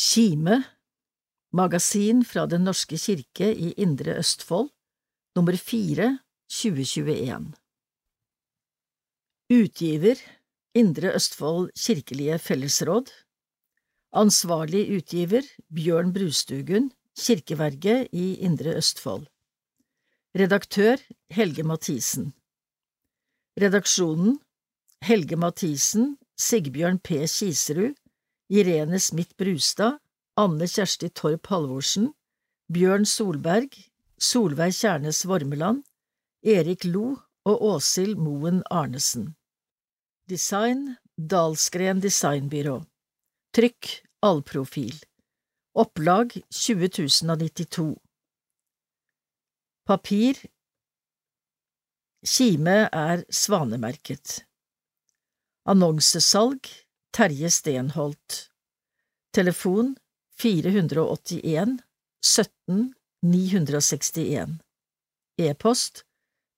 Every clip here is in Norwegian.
Kime Magasin fra Den norske kirke i Indre Østfold, nummer 4, 2021 Utgiver Indre Østfold kirkelige fellesråd. Ansvarlig utgiver Bjørn Brustugun, Kirkeverget i Indre Østfold. Redaktør Helge Mathisen. Redaksjonen Helge Mathisen, Sigbjørn P. Kiserud, Irene Smith Brustad, Anne Kjersti Torp Halvorsen, Bjørn Solberg, Solveig Kjernes Vormeland, Erik Lo og Åshild Moen Arnesen. Design Dalsgren Designbyrå Trykk Allprofil Opplag 20092 Papir Kime er svanemerket. Annonsesalg Terje Stenholt. Telefon 481 17 961 E-post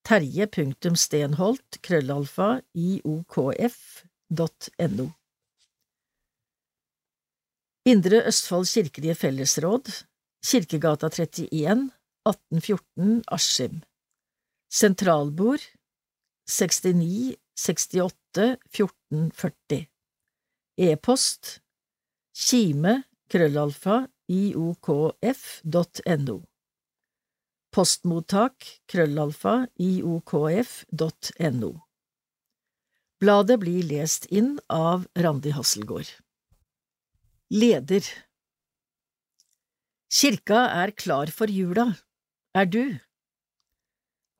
terje.stenholt krøllalfa iokf.no Indre Østfold kirkelige fellesråd Kirkegata 31 1814 Askim. Sentralbord 69 68 14 40 E-post kime krøllalfa iokf.no Postmottak krøllalfa iokf.no Bladet blir lest inn av Randi Hasselgaard. Leder Kirka er klar for jula. Er du?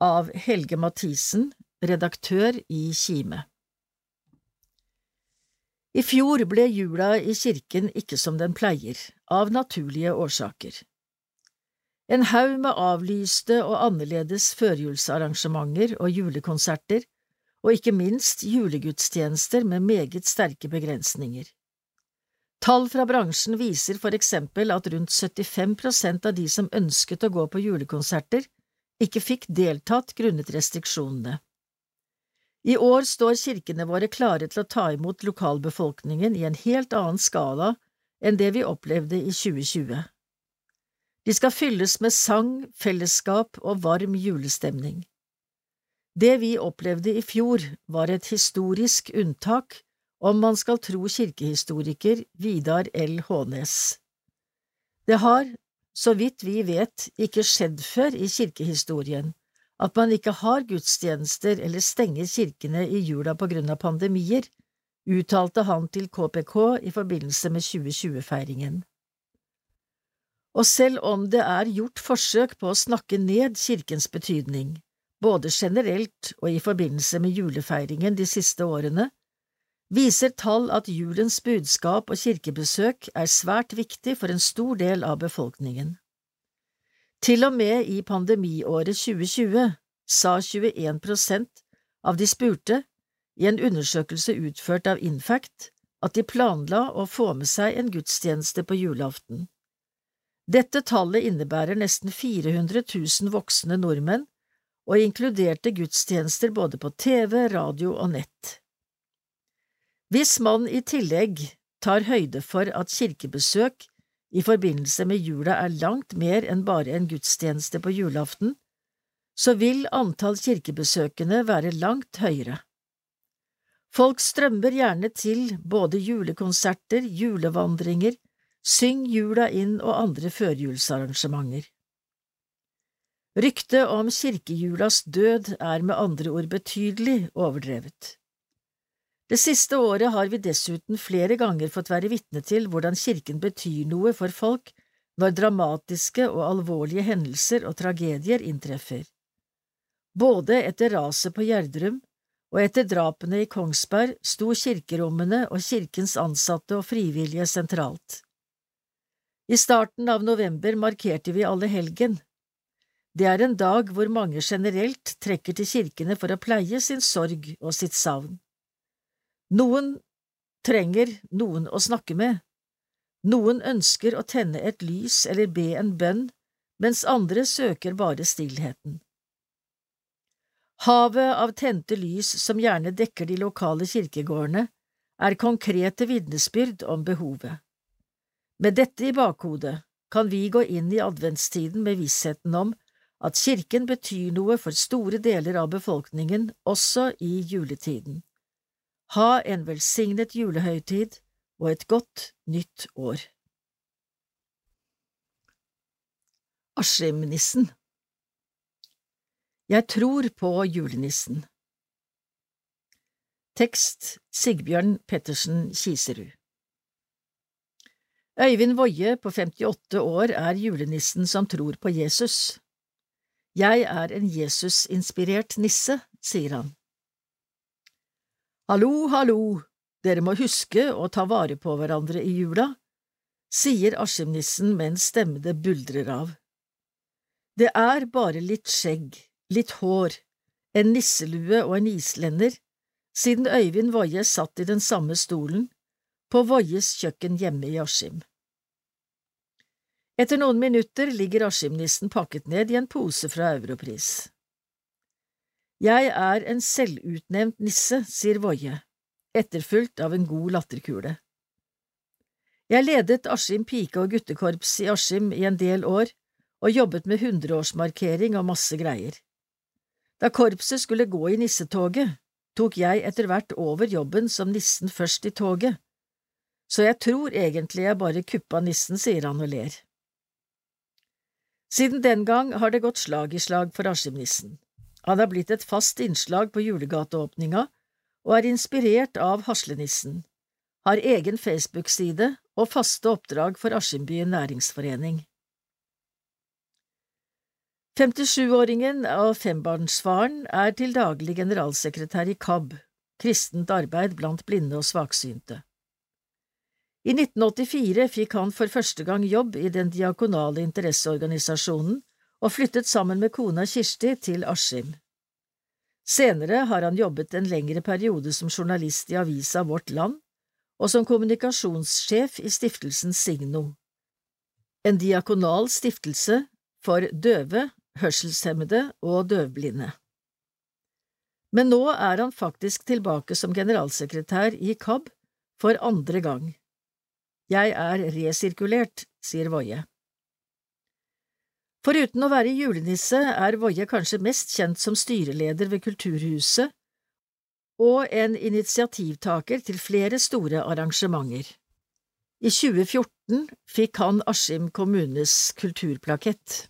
Av Helge Mathisen, redaktør i Kime. I fjor ble jula i kirken ikke som den pleier, av naturlige årsaker. En haug med avlyste og annerledes førjulsarrangementer og julekonserter, og ikke minst julegudstjenester med meget sterke begrensninger. Tall fra bransjen viser for eksempel at rundt 75 prosent av de som ønsket å gå på julekonserter, ikke fikk deltatt grunnet restriksjonene. I år står kirkene våre klare til å ta imot lokalbefolkningen i en helt annen skala enn det vi opplevde i 2020. De skal fylles med sang, fellesskap og varm julestemning. Det vi opplevde i fjor, var et historisk unntak, om man skal tro kirkehistoriker Vidar L. Hånes. Det har, så vidt vi vet, ikke skjedd før i kirkehistorien at man ikke har gudstjenester eller stenger kirkene i jula på grunn av pandemier, uttalte han til KPK i forbindelse med 2020-feiringen. Og selv om det er gjort forsøk på å snakke ned kirkens betydning, både generelt og i forbindelse med julefeiringen de siste årene, viser tall at julens budskap og kirkebesøk er svært viktig for en stor del av befolkningen. Til og med i pandemiåret 2020 sa 21 prosent av de spurte i en undersøkelse utført av Infact at de planla å få med seg en gudstjeneste på julaften. Dette tallet innebærer nesten 400 000 voksne nordmenn og inkluderte gudstjenester både på TV, radio og nett. Hvis man i tillegg tar høyde for at kirkebesøk i forbindelse med jula er langt mer enn bare en gudstjeneste på julaften, så vil antall kirkebesøkende være langt høyere. Folk strømmer gjerne til både julekonserter, julevandringer, Syng jula inn og andre førjulsarrangementer. Ryktet om kirkejulas død er med andre ord betydelig overdrevet. Det siste året har vi dessuten flere ganger fått være vitne til hvordan kirken betyr noe for folk når dramatiske og alvorlige hendelser og tragedier inntreffer. Både etter raset på Gjerdrum og etter drapene i Kongsberg sto kirkerommene og kirkens ansatte og frivillige sentralt. I starten av november markerte vi alle helgen. Det er en dag hvor mange generelt trekker til kirkene for å pleie sin sorg og sitt savn. Noen trenger noen å snakke med. Noen ønsker å tenne et lys eller be en bønn, mens andre søker bare stillheten. Havet av tente lys som gjerne dekker de lokale kirkegårdene, er konkrete vitnesbyrd om behovet. Med dette i bakhodet kan vi gå inn i adventstiden med vissheten om at kirken betyr noe for store deler av befolkningen også i juletiden. Ha en velsignet julehøytid og et godt nytt år. Askimnissen Jeg tror på julenissen. Tekst Sigbjørn Pettersen Kiserud Øyvind Woie på 58 år er julenissen som tror på Jesus. Jeg er en Jesus-inspirert nisse, sier han. Hallo, hallo, dere må huske å ta vare på hverandre i jula, sier Askimnissen med en stemme det buldrer av. Det er bare litt skjegg, litt hår, en nisselue og en islender, siden Øyvind Woie satt i den samme stolen, på Woies kjøkken hjemme i Askim. Etter noen minutter ligger Askimnissen pakket ned i en pose fra Europris. Jeg er en selvutnevnt nisse, sier Voie, etterfulgt av en god latterkule. Jeg ledet Askim pike- og guttekorps i Askim i en del år og jobbet med hundreårsmarkering og masse greier. Da korpset skulle gå i nissetoget, tok jeg etter hvert over jobben som nissen først i toget, så jeg tror egentlig jeg bare kuppa nissen, sier han og ler. Siden den gang har det gått slag i slag for Askimnissen. Han har blitt et fast innslag på julegateåpninga og er inspirert av Haslenissen, har egen Facebook-side og faste oppdrag for Askimbyen næringsforening. 57-åringen og fembarnsfaren er til daglig generalsekretær i KAB, Kristent arbeid blant blinde og svaksynte. I 1984 fikk han for første gang jobb i den diakonale interesseorganisasjonen og flyttet sammen med kona Kirsti til Askim. Senere har han jobbet en lengre periode som journalist i avisa Vårt Land og som kommunikasjonssjef i stiftelsen Signo, en diakonal stiftelse for døve, hørselshemmede og døvblinde. Men nå er han faktisk tilbake som generalsekretær i KAB for andre gang. Jeg er resirkulert, sier Woie. Foruten å være julenisse er Woie kanskje mest kjent som styreleder ved Kulturhuset og en initiativtaker til flere store arrangementer. I 2014 fikk han Askim kommunes kulturplakett.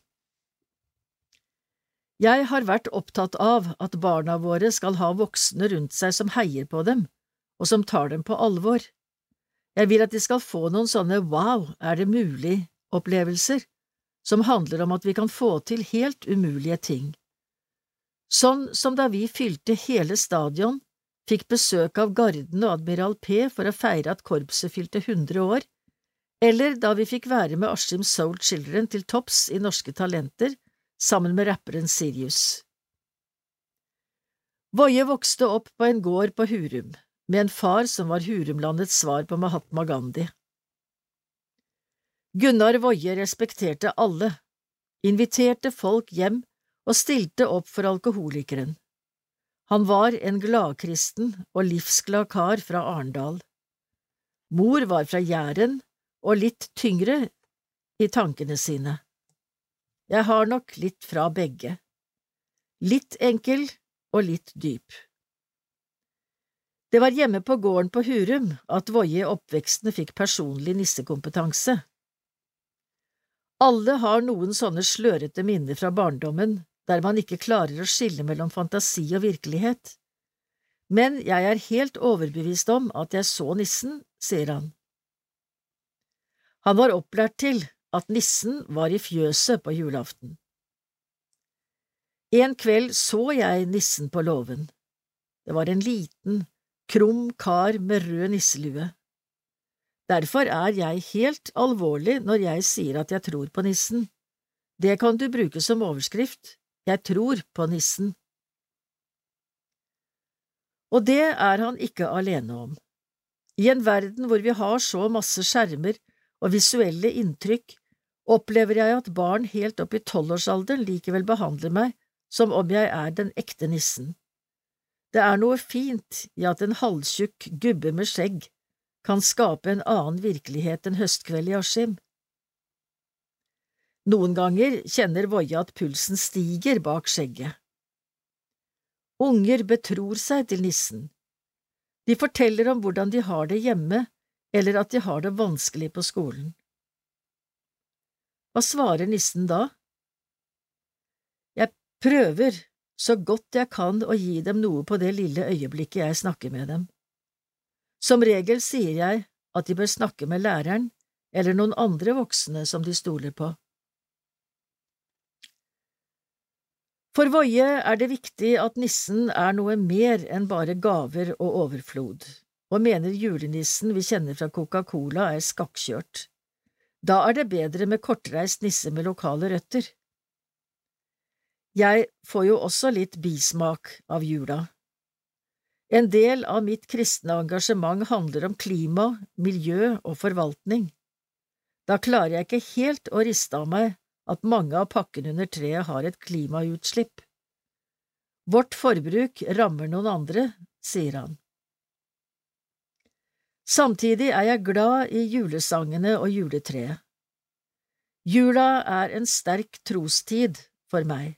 Jeg har vært opptatt av at barna våre skal ha voksne rundt seg som heier på dem, og som tar dem på alvor. Jeg vil at de skal få noen sånne wow, er det mulig-opplevelser, som handler om at vi kan få til helt umulige ting. Sånn som da vi fylte hele stadion, fikk besøk av Garden og Admiral P for å feire at korpset fylte 100 år, eller da vi fikk være med Askim Soul Children til topps i Norske Talenter sammen med rapperen Sirius. Woie vokste opp på en gård på Hurum med en far som var Hurumlandets svar på Mahatma Gandhi. Gunnar Woie respekterte alle, inviterte folk hjem og stilte opp for alkoholikeren. Han var en gladkristen og livsglad kar fra Arendal. Mor var fra Jæren og litt tyngre i tankene sine. Jeg har nok litt fra begge. Litt enkel og litt dyp. Det var hjemme på gården på Hurum at Woie oppvekstende fikk personlig nissekompetanse. Alle har noen sånne slørete minner fra barndommen der man ikke klarer å skille mellom fantasi og virkelighet. Men jeg er helt overbevist om at jeg så nissen, sier han. Han var opplært til at nissen var i fjøset på julaften. En kveld så jeg nissen på låven. Det var en liten, krum kar med rød nisselue. Derfor er jeg helt alvorlig når jeg sier at jeg tror på nissen. Det kan du bruke som overskrift, jeg tror på nissen. Og det er han ikke alene om. I en verden hvor vi har så masse skjermer og visuelle inntrykk, opplever jeg at barn helt opp i tolvårsalderen likevel behandler meg som om jeg er den ekte nissen. Det er noe fint i at en halvtjukk gubbe med skjegg kan skape en annen virkelighet enn høstkveld i Askim. Noen ganger kjenner Voie at pulsen stiger bak skjegget. Unger betror seg til nissen. De forteller om hvordan de har det hjemme, eller at de har det vanskelig på skolen. Hva svarer nissen da? Jeg prøver så godt jeg kan å gi dem noe på det lille øyeblikket jeg snakker med dem. Som regel sier jeg at de bør snakke med læreren eller noen andre voksne som de stoler på. For Voie er det viktig at nissen er noe mer enn bare gaver og overflod, og mener julenissen vi kjenner fra Coca-Cola er skakkjørt. Da er det bedre med kortreist nisse med lokale røtter. Jeg får jo også litt bismak av jula. En del av mitt kristne engasjement handler om klima, miljø og forvaltning. Da klarer jeg ikke helt å riste av meg at mange av pakkene under treet har et klimautslipp. Vårt forbruk rammer noen andre, sier han. Samtidig er jeg glad i julesangene og juletreet. Jula er en sterk trostid for meg.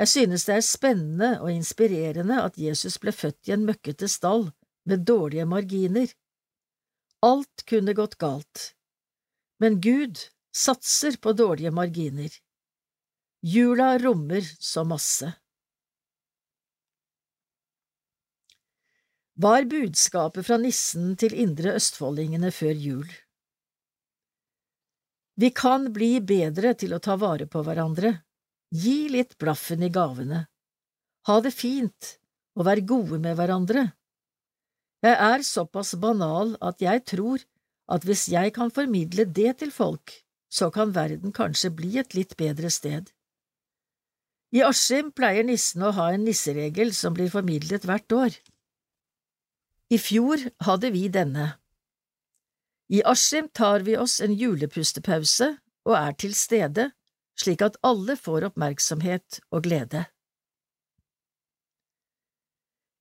Jeg synes det er spennende og inspirerende at Jesus ble født i en møkkete stall med dårlige marginer. Alt kunne gått galt, men Gud satser på dårlige marginer. Jula rommer så masse. Var budskapet fra nissen til indre østfoldingene før jul? Vi kan bli bedre til å ta vare på hverandre, gi litt blaffen i gavene, ha det fint og vær gode med hverandre. Jeg er såpass banal at jeg tror at hvis jeg kan formidle det til folk, så kan verden kanskje bli et litt bedre sted. I Askim pleier nissen å ha en nisseregel som blir formidlet hvert år. I fjor hadde vi denne. I Askim tar vi oss en julepustepause og er til stede, slik at alle får oppmerksomhet og glede.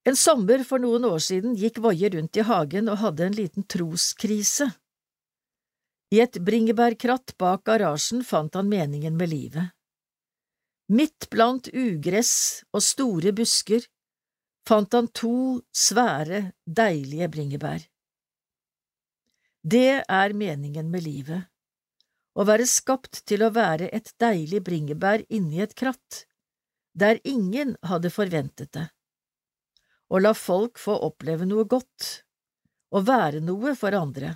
En sommer for noen år siden gikk Voie rundt i hagen og hadde en liten troskrise. I et bringebærkratt bak garasjen fant han meningen med livet. Midt blant ugress og store busker fant han to svære, deilige bringebær. Det er meningen med livet, å være skapt til å være et deilig bringebær inni et kratt, der ingen hadde forventet det, å la folk få oppleve noe godt, å være noe for andre.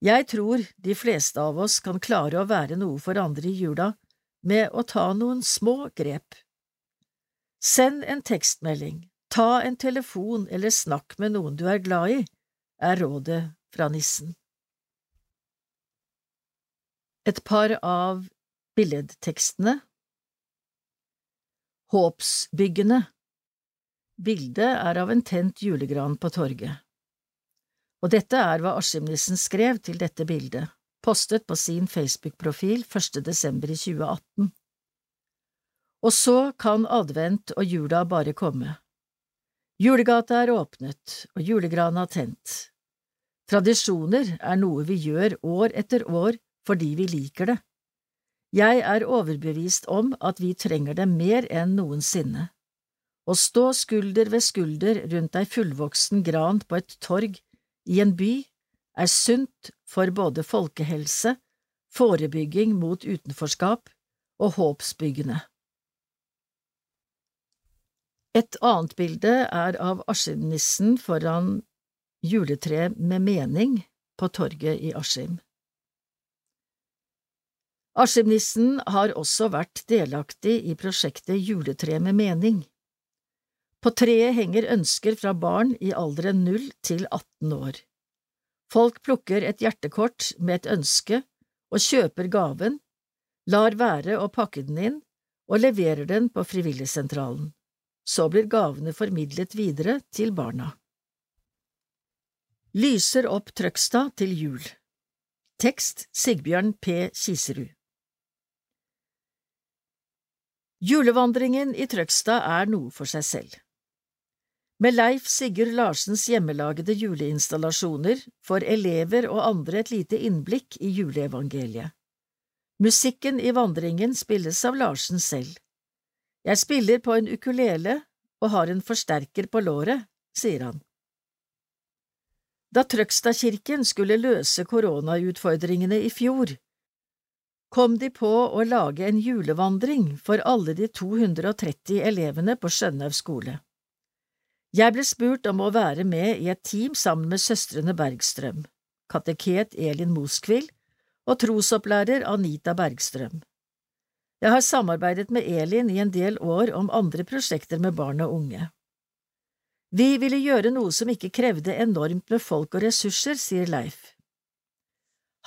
Jeg tror de fleste av oss kan klare å være noe for andre i jula med å ta noen små grep. Send en tekstmelding, ta en telefon eller snakk med noen du er glad i, er rådet fra nissen. Et par av billedtekstene Håpsbyggene Bildet er av en tent julegran på torget og dette er hva Askimnissen skrev til dette bildet, postet på sin Facebook-profil 1. desember i 2018. Og så kan advent og jula bare komme. Julegata er åpnet og julegrana tent. Tradisjoner er noe vi gjør år etter år fordi vi liker det. Jeg er overbevist om at vi trenger det mer enn noensinne. Å stå skulder ved skulder rundt ei fullvoksen gran på et torg i en by er sunt for både folkehelse, forebygging mot utenforskap og håpsbyggende. Et annet bilde er av Askim-nissen foran juletreet med mening på torget i Askim. Askim-nissen har også vært delaktig i prosjektet Juletre med mening. På treet henger ønsker fra barn i alderen 0 til 18 år. Folk plukker et hjertekort med et ønske og kjøper gaven, lar være å pakke den inn og leverer den på Frivilligsentralen. Så blir gavene formidlet videre til barna. Lyser opp Trøgstad til jul Tekst Sigbjørn P. Kiserud Julevandringen i Trøgstad er noe for seg selv. Med Leif Sigurd Larsens hjemmelagede juleinstallasjoner får elever og andre et lite innblikk i juleevangeliet. Musikken i vandringen spilles av Larsen selv. Jeg spiller på en ukulele og har en forsterker på låret, sier han. Da Trøgstadkirken skulle løse koronautfordringene i fjor, kom de på å lage en julevandring for alle de 230 elevene på Skjønhaug skole. Jeg ble spurt om å være med i et team sammen med søstrene Bergstrøm, kateket Elin Moskvil og trosopplærer Anita Bergstrøm. Jeg har samarbeidet med Elin i en del år om andre prosjekter med barn og unge. Vi ville gjøre noe som ikke krevde enormt med folk og ressurser, sier Leif.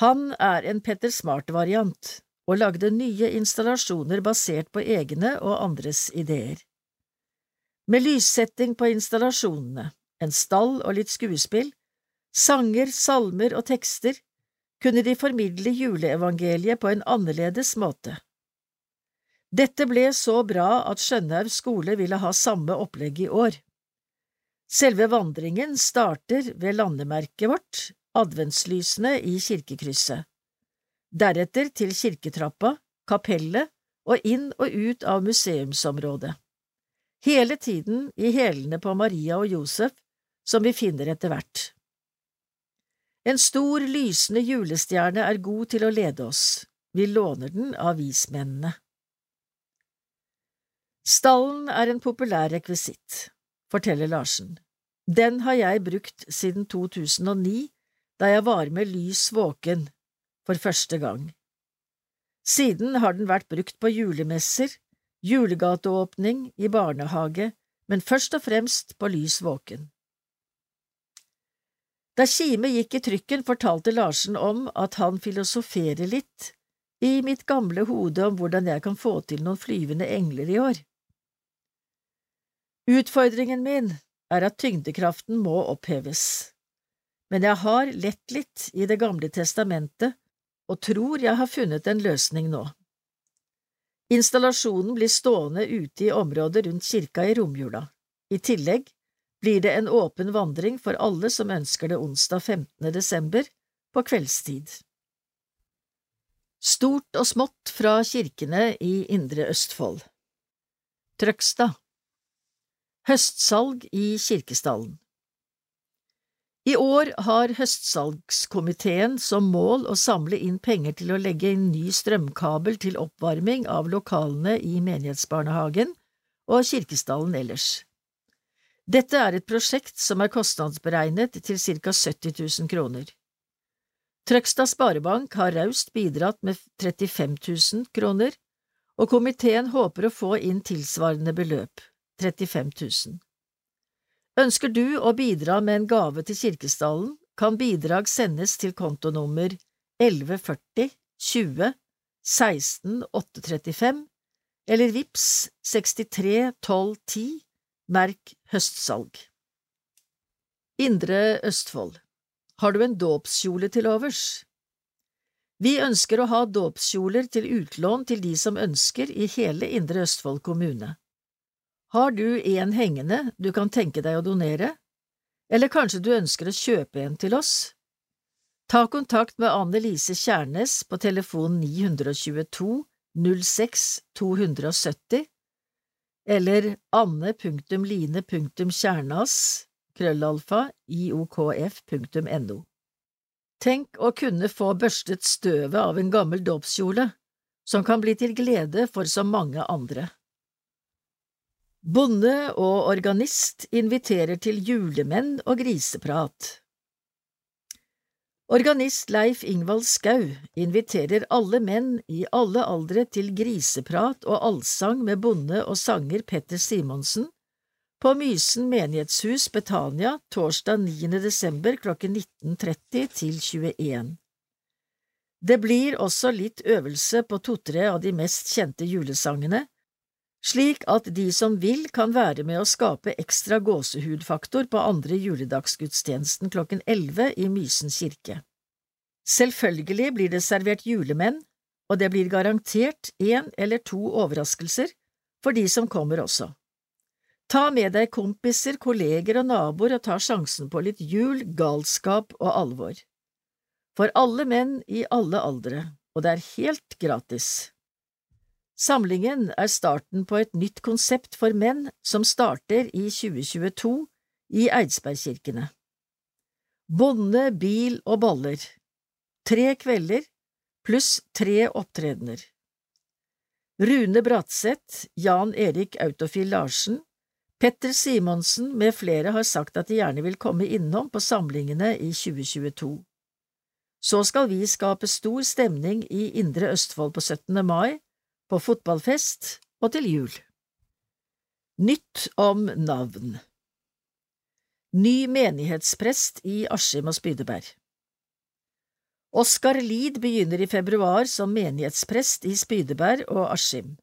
Han er en Petter Smart-variant og lagde nye installasjoner basert på egne og andres ideer. Med lyssetting på installasjonene, en stall og litt skuespill, sanger, salmer og tekster kunne de formidle juleevangeliet på en annerledes måte. Dette ble så bra at Skjønhaug skole ville ha samme opplegg i år. Selve vandringen starter ved landemerket vårt, adventslysene i kirkekrysset, deretter til kirketrappa, kapellet og inn og ut av museumsområdet. Hele tiden i hælene på Maria og Josef, som vi finner etter hvert. En stor, lysende julestjerne er god til å lede oss, vi låner den av vismennene. Stallen er en populær rekvisitt, forteller Larsen. Den har jeg brukt siden 2009 da jeg var med lys våken for første gang. Siden har den vært brukt på julemesser, julegateåpning, i barnehage, men først og fremst på lys våken. Da Kime gikk i trykken, fortalte Larsen om at han filosoferer litt i mitt gamle hode om hvordan jeg kan få til noen flyvende engler i år. Utfordringen min er at tyngdekraften må oppheves men jeg har lett litt i Det gamle testamentet og tror jeg har funnet en løsning nå. Installasjonen blir stående ute i området rundt kirka i romjula. I tillegg blir det en åpen vandring for alle som ønsker det onsdag 15. desember på kveldstid. Stort og smått fra kirkene i Indre Østfold Trøgstad Høstsalg i Kirkestallen i år har høstsalgskomiteen som mål å samle inn penger til å legge inn ny strømkabel til oppvarming av lokalene i menighetsbarnehagen og kirkestallen ellers. Dette er et prosjekt som er kostnadsberegnet til ca 70 000 kroner. Trøgstad Sparebank har raust bidratt med 35 000 kroner, og komiteen håper å få inn tilsvarende beløp, 35 000. Ønsker du å bidra med en gave til Kirkestallen, kan bidrag sendes til kontonummer 1140 20 16 835 eller VIPS 63 12 10, merk høstsalg. Indre Østfold Har du en dåpskjole til overs? Vi ønsker å ha dåpskjoler til utlån til de som ønsker i hele Indre Østfold kommune. Har du en hengende du kan tenke deg å donere, eller kanskje du ønsker å kjøpe en til oss? Ta kontakt med Anne Lise Kjærnes på telefon 922 06 270 eller anne.line.kjernas krøllalfa iokf.no. Tenk å kunne få børstet støvet av en gammel dåpskjole, som kan bli til glede for så mange andre. Bonde og organist inviterer til julemenn og griseprat. Organist Leif Ingvald Skau inviterer alle menn i alle aldre til griseprat og allsang med bonde og sanger Petter Simonsen på Mysen menighetshus Betania torsdag 9. desember klokken 19.30 til 21. Det blir også litt øvelse på to–tre av de mest kjente julesangene, slik at de som vil kan være med å skape ekstra gåsehudfaktor på andre juledagsgudstjenesten klokken elleve i Mysen kirke. Selvfølgelig blir det servert julemenn, og det blir garantert én eller to overraskelser for de som kommer også. Ta med deg kompiser, kolleger og naboer og ta sjansen på litt jul, galskap og alvor. For alle menn i alle aldre, og det er helt gratis. Samlingen er starten på et nytt konsept for menn som starter i 2022 i Eidsbergkirkene. Bonde, bil og boller. Tre kvelder pluss tre opptredener. Rune Bratseth, Jan Erik Autofil Larsen, Petter Simonsen med flere har sagt at de gjerne vil komme innom på samlingene i 2022. Så skal vi skape stor stemning i Indre Østfold på 17. mai, på fotballfest og til jul. Nytt om navn Ny menighetsprest i Askim og Spydeberg Oskar Lid begynner i februar som menighetsprest i Spydeberg og Askim.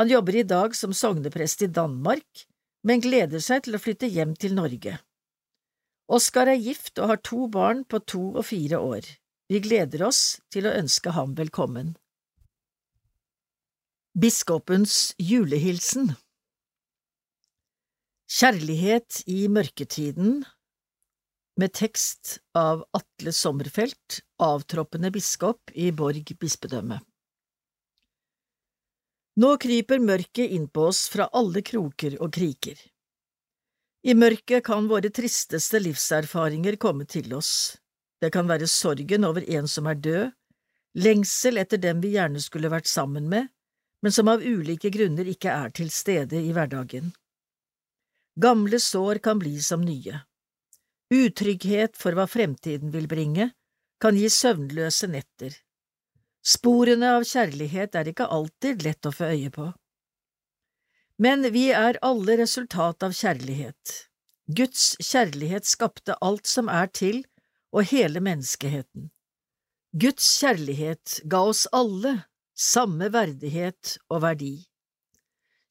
Han jobber i dag som sogneprest i Danmark, men gleder seg til å flytte hjem til Norge. Oskar er gift og har to barn på to og fire år. Vi gleder oss til å ønske ham velkommen. Biskopens julehilsen Kjærlighet i mørketiden med tekst av Atle Sommerfelt, avtroppende biskop i Borg bispedømme. Nå kryper mørket inn på oss fra alle kroker og kriker. I mørket kan våre tristeste livserfaringer komme til oss. Det kan være sorgen over en som er død, lengsel etter dem vi gjerne skulle vært sammen med, men som av ulike grunner ikke er til stede i hverdagen. Gamle sår kan bli som nye. Utrygghet for hva fremtiden vil bringe, kan gi søvnløse netter. Sporene av kjærlighet er ikke alltid lett å få øye på. Men vi er alle resultat av kjærlighet. Guds kjærlighet skapte alt som er til, og hele menneskeheten. Guds kjærlighet ga oss alle samme verdighet og verdi.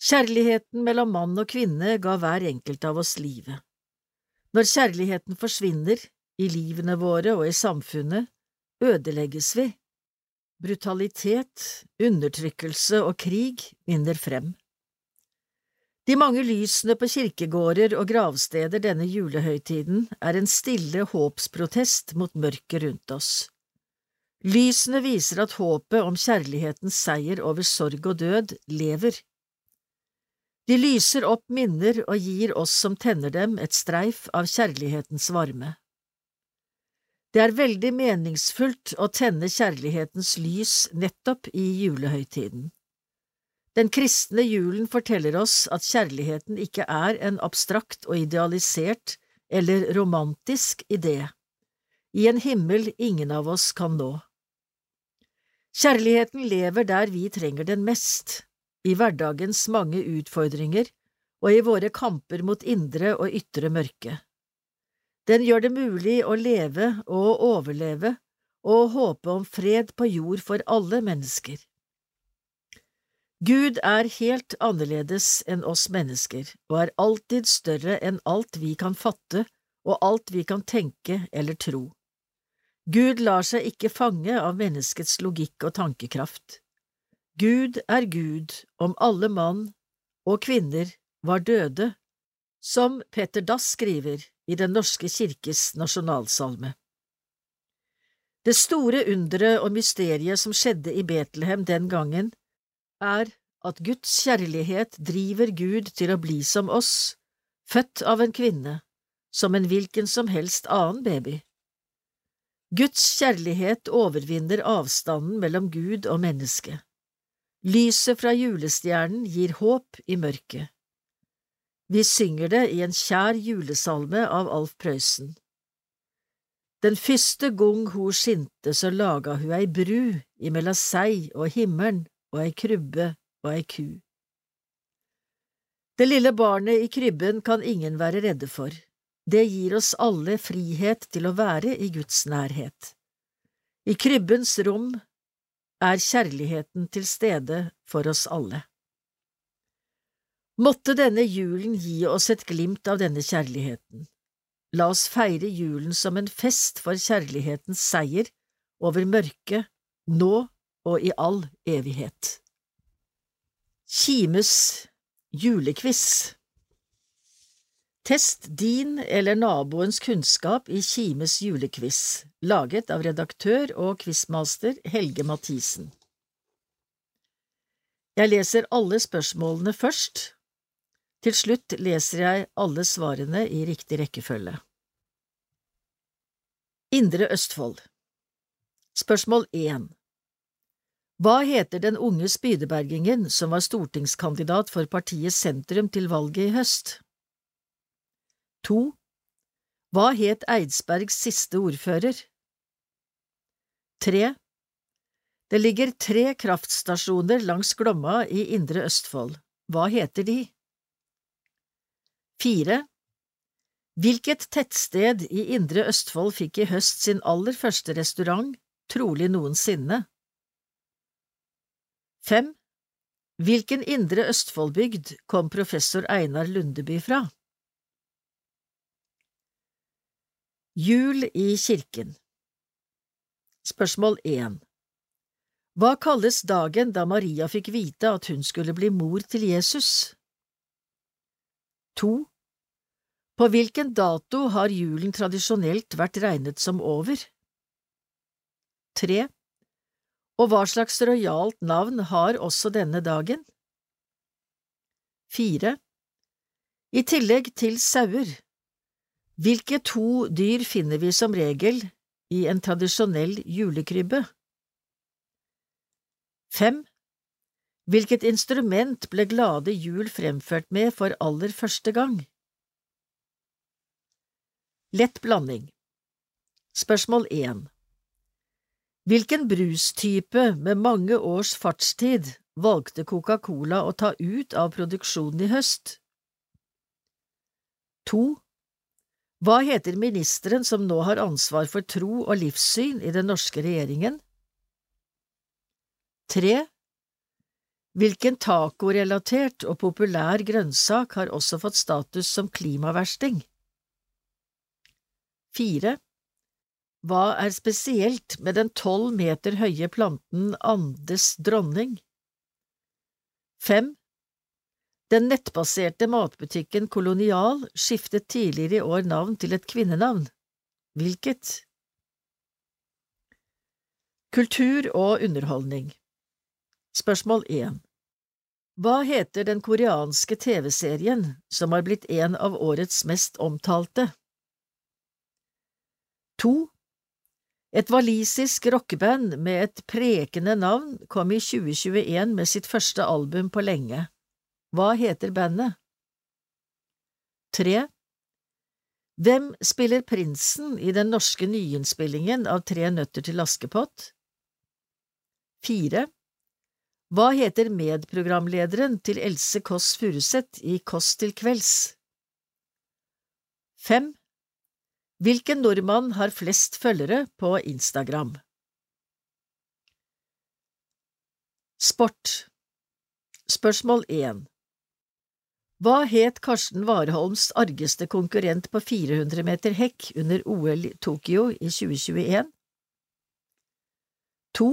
Kjærligheten mellom mann og kvinne ga hver enkelt av oss livet. Når kjærligheten forsvinner, i livene våre og i samfunnet, ødelegges vi. Brutalitet, undertrykkelse og krig vinner frem. De mange lysene på kirkegårder og gravsteder denne julehøytiden er en stille håpsprotest mot mørket rundt oss. Lysene viser at håpet om kjærlighetens seier over sorg og død lever. De lyser opp minner og gir oss som tenner dem, et streif av kjærlighetens varme. Det er veldig meningsfullt å tenne kjærlighetens lys nettopp i julehøytiden. Den kristne julen forteller oss at kjærligheten ikke er en abstrakt og idealisert eller romantisk idé, i en himmel ingen av oss kan nå. Kjærligheten lever der vi trenger den mest, i hverdagens mange utfordringer og i våre kamper mot indre og ytre mørke. Den gjør det mulig å leve og overleve og håpe om fred på jord for alle mennesker. Gud er helt annerledes enn oss mennesker og er alltid større enn alt vi kan fatte og alt vi kan tenke eller tro. Gud lar seg ikke fange av menneskets logikk og tankekraft. Gud er Gud om alle mann og kvinner var døde, som Petter Dass skriver i Den norske kirkes nasjonalsalme. Det store underet og mysteriet som skjedde i Betlehem den gangen, er at Guds kjærlighet driver Gud til å bli som oss, født av en kvinne, som en hvilken som helst annen baby. Guds kjærlighet overvinner avstanden mellom Gud og menneske. Lyset fra julestjernen gir håp i mørket. Vi synger det i en kjær julesalme av Alf Prøysen. Den første gong ho skinte, så laga hu ei bru imellom seg og himmelen og ei krybbe og ei ku. Det lille barnet i krybben kan ingen være redde for. Det gir oss alle frihet til å være i Guds nærhet. I krybbens rom er kjærligheten til stede for oss alle. Måtte denne julen gi oss et glimt av denne kjærligheten. La oss feire julen som en fest for kjærlighetens seier over mørket, nå og i all evighet. Kimes julequiz Test din eller naboens kunnskap i Kimes julequiz, laget av redaktør og quizmaster Helge Mathisen. Jeg leser alle spørsmålene først. Til slutt leser jeg alle svarene i riktig rekkefølge. Indre Østfold Spørsmål 1 Hva heter den unge spydebergingen som var stortingskandidat for partiet Sentrum til valget i høst? 2. Hva het Eidsbergs siste ordfører? 3. Det ligger tre kraftstasjoner langs Glomma i Indre Østfold. Hva heter de? 4. Hvilket tettsted i Indre Østfold fikk i høst sin aller første restaurant, trolig noensinne? 5. Hvilken Indre Østfoldbygd kom professor Einar Lundeby fra? Jul i kirken Spørsmål 1 Hva kalles dagen da Maria fikk vite at hun skulle bli mor til Jesus? 2. På hvilken dato har julen tradisjonelt vært regnet som over? 3. Og hva slags rojalt navn har også denne dagen? 4. I tillegg til sauer, hvilke to dyr finner vi som regel i en tradisjonell julekrybbe? Fem. Hvilket instrument ble Glade jul fremført med for aller første gang? Lett blanding Spørsmål 1 Hvilken brustype med mange års fartstid valgte Coca-Cola å ta ut av produksjonen i høst? 2. Hva heter ministeren som nå har ansvar for tro og livssyn i den norske regjeringen? 3. Hvilken tacorelatert og populær grønnsak har også fått status som klimaversting? 4. Hva er spesielt med den tolv meter høye planten Andes dronning? 5. Den nettbaserte matbutikken Kolonial skiftet tidligere i år navn til et kvinnenavn. Hvilket? Kultur og underholdning Spørsmål 1 Hva heter den koreanske TV-serien som har blitt en av årets mest omtalte? 2. Et walisisk rockeband med et prekende navn kom i 2021 med sitt første album på lenge. Hva heter bandet? 3. Hvem spiller prinsen i den norske nyinnspillingen av Tre nøtter til Askepott? 4. Hva heter medprogramlederen til Else Kåss Furuseth i Kåss til kvelds? 5. Hvilken nordmann har flest følgere på Instagram? Sport Spørsmål 1 hva het Karsten Warholms argeste konkurrent på 400 meter hekk under OL i Tokyo i 2021? 2.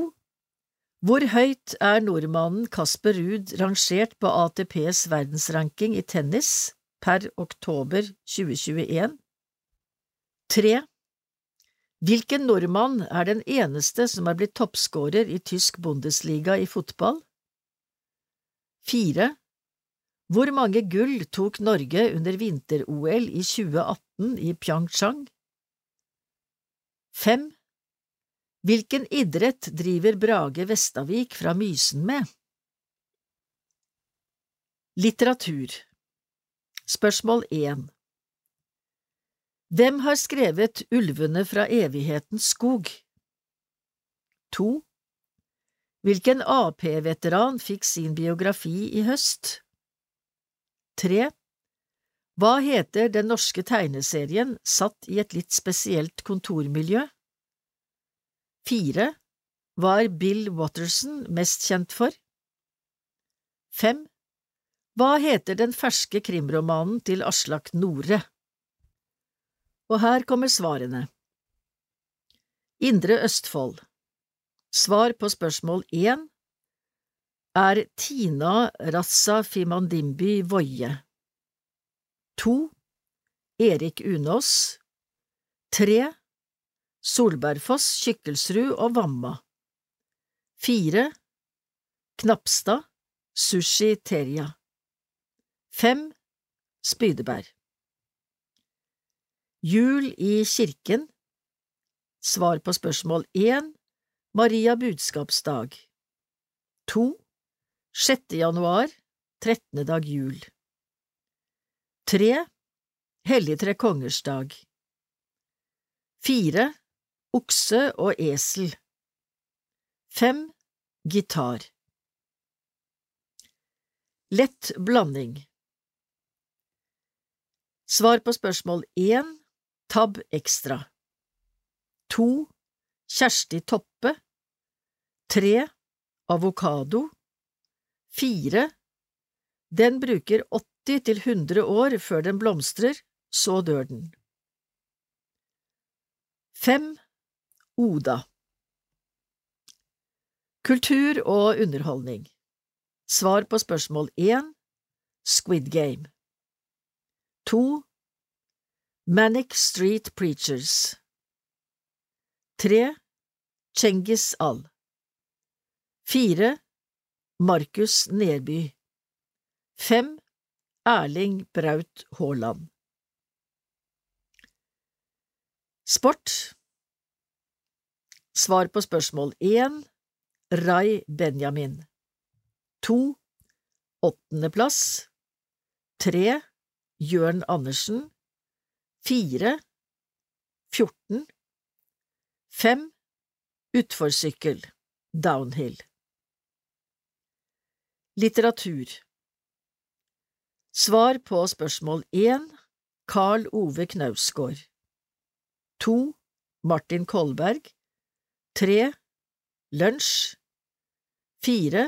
Hvor høyt er nordmannen Kasper Ruud rangert på ATPs verdensranking i tennis per oktober 2021? 3. Hvilken nordmann er den eneste som er blitt toppskårer i tysk Bundesliga i fotball? 4. Hvor mange gull tok Norge under vinter-OL i 2018 i Pyeongchang? 5. Hvilken idrett driver Brage Vestavik fra Mysen med? Litteratur Spørsmål 1 Hvem har skrevet Ulvene fra evighetens skog? 2. Hvilken AP-veteran fikk sin biografi i høst? 3. Hva heter den norske tegneserien satt i et litt spesielt kontormiljø? 4. Hva er Bill Watterson mest kjent for? 5. Hva heter den ferske krimromanen til Aslak Nore? Og her kommer svarene. Indre Østfold Svar på spørsmål 1 er Tina Rassa Fimandimbi Woie. To. Erik Unås. Tre Solbergfoss, Kykkelsrud og Vamma. Fire Knapstad Sushi Teria. Fem Spydeberg. Jul i kirken. Svar på spørsmål én Maria budskapsdag. To 6. januar, 13. dag jul Tre kongers dag 4. Okse og esel 5. Gitar Lett blanding Svar på spørsmål 1 Tab ekstra 2. Kjersti Toppe 3. Avokado Fire. Den bruker 80 til 100 år før den blomstrer, så dør den. Fem. Oda. Kultur og underholdning. Svar på spørsmål én Squid Game. To. Manic Street Preachers. Tre. Cengiz Al. Fire Markus Nerby. Fem Erling Braut Haaland. Sport. Svar på spørsmål én Rai Benjamin. To Åttendeplass Tre Jørn Andersen. Fire, fjorten, fem, utforsykkel, downhill. Litteratur Svar på spørsmål 1 Carl Ove Knausgård 2. Martin Kolberg 3. Lunsj 4.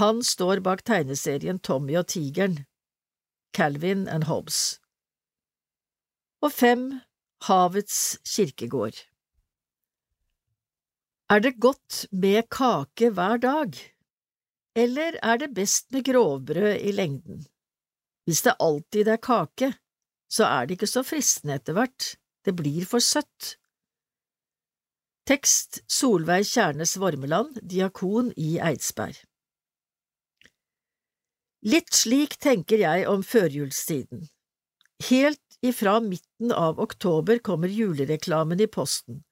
Han står bak tegneserien Tommy og tigeren Calvin and Hobbes og 5. Havets kirkegård. Er det godt med kake hver dag, eller er det best med grovbrød i lengden? Hvis det alltid er kake, så er det ikke så fristende etter hvert, det blir for søtt. Tekst Solveig Kjærnes Vormeland, diakon i Eidsberg Litt slik tenker jeg om førjulstiden. Helt Ifra midten av oktober kommer julereklamen i posten,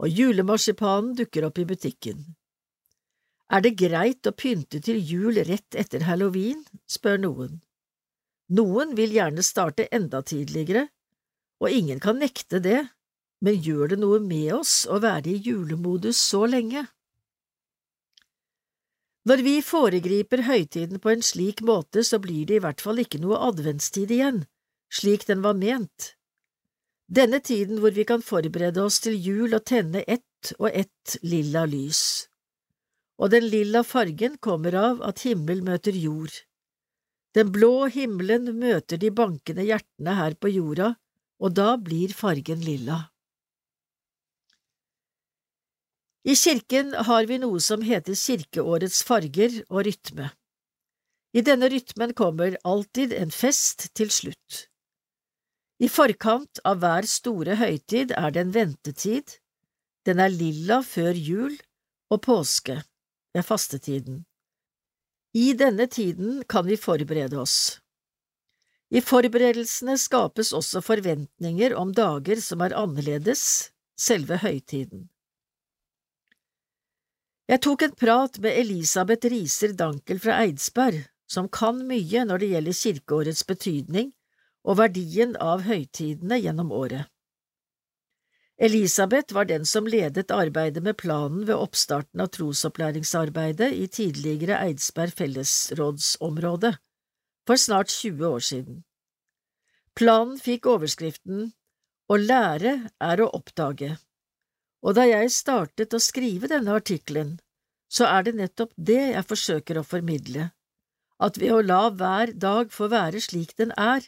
og julemarsipanen dukker opp i butikken. Er det greit å pynte til jul rett etter halloween, spør noen. Noen vil gjerne starte enda tidligere, og ingen kan nekte det, men gjør det noe med oss å være i julemodus så lenge? Når vi foregriper høytiden på en slik måte, så blir det i hvert fall ikke noe adventstid igjen, slik den var ment. Denne tiden hvor vi kan forberede oss til jul og tenne ett og ett lilla lys. Og den lilla fargen kommer av at himmel møter jord. Den blå himmelen møter de bankende hjertene her på jorda, og da blir fargen lilla. I kirken har vi noe som heter kirkeårets farger og rytme. I denne rytmen kommer alltid en fest til slutt. I forkant av hver store høytid er det en ventetid, den er lilla før jul og påske, ved fastetiden. I denne tiden kan vi forberede oss. I forberedelsene skapes også forventninger om dager som er annerledes, selve høytiden. Jeg tok en prat med Elisabeth Riser Dankel fra Eidsberg, som kan mye når det gjelder kirkeårets betydning og verdien av høytidene gjennom året. Elisabeth var den som ledet arbeidet med planen ved oppstarten av trosopplæringsarbeidet i tidligere Eidsberg fellesrådsområde, for snart 20 år siden. Planen fikk overskriften Å lære er å oppdage, og da jeg startet å skrive denne artikkelen, så er det nettopp det jeg forsøker å formidle, at ved å la hver dag få være slik den er,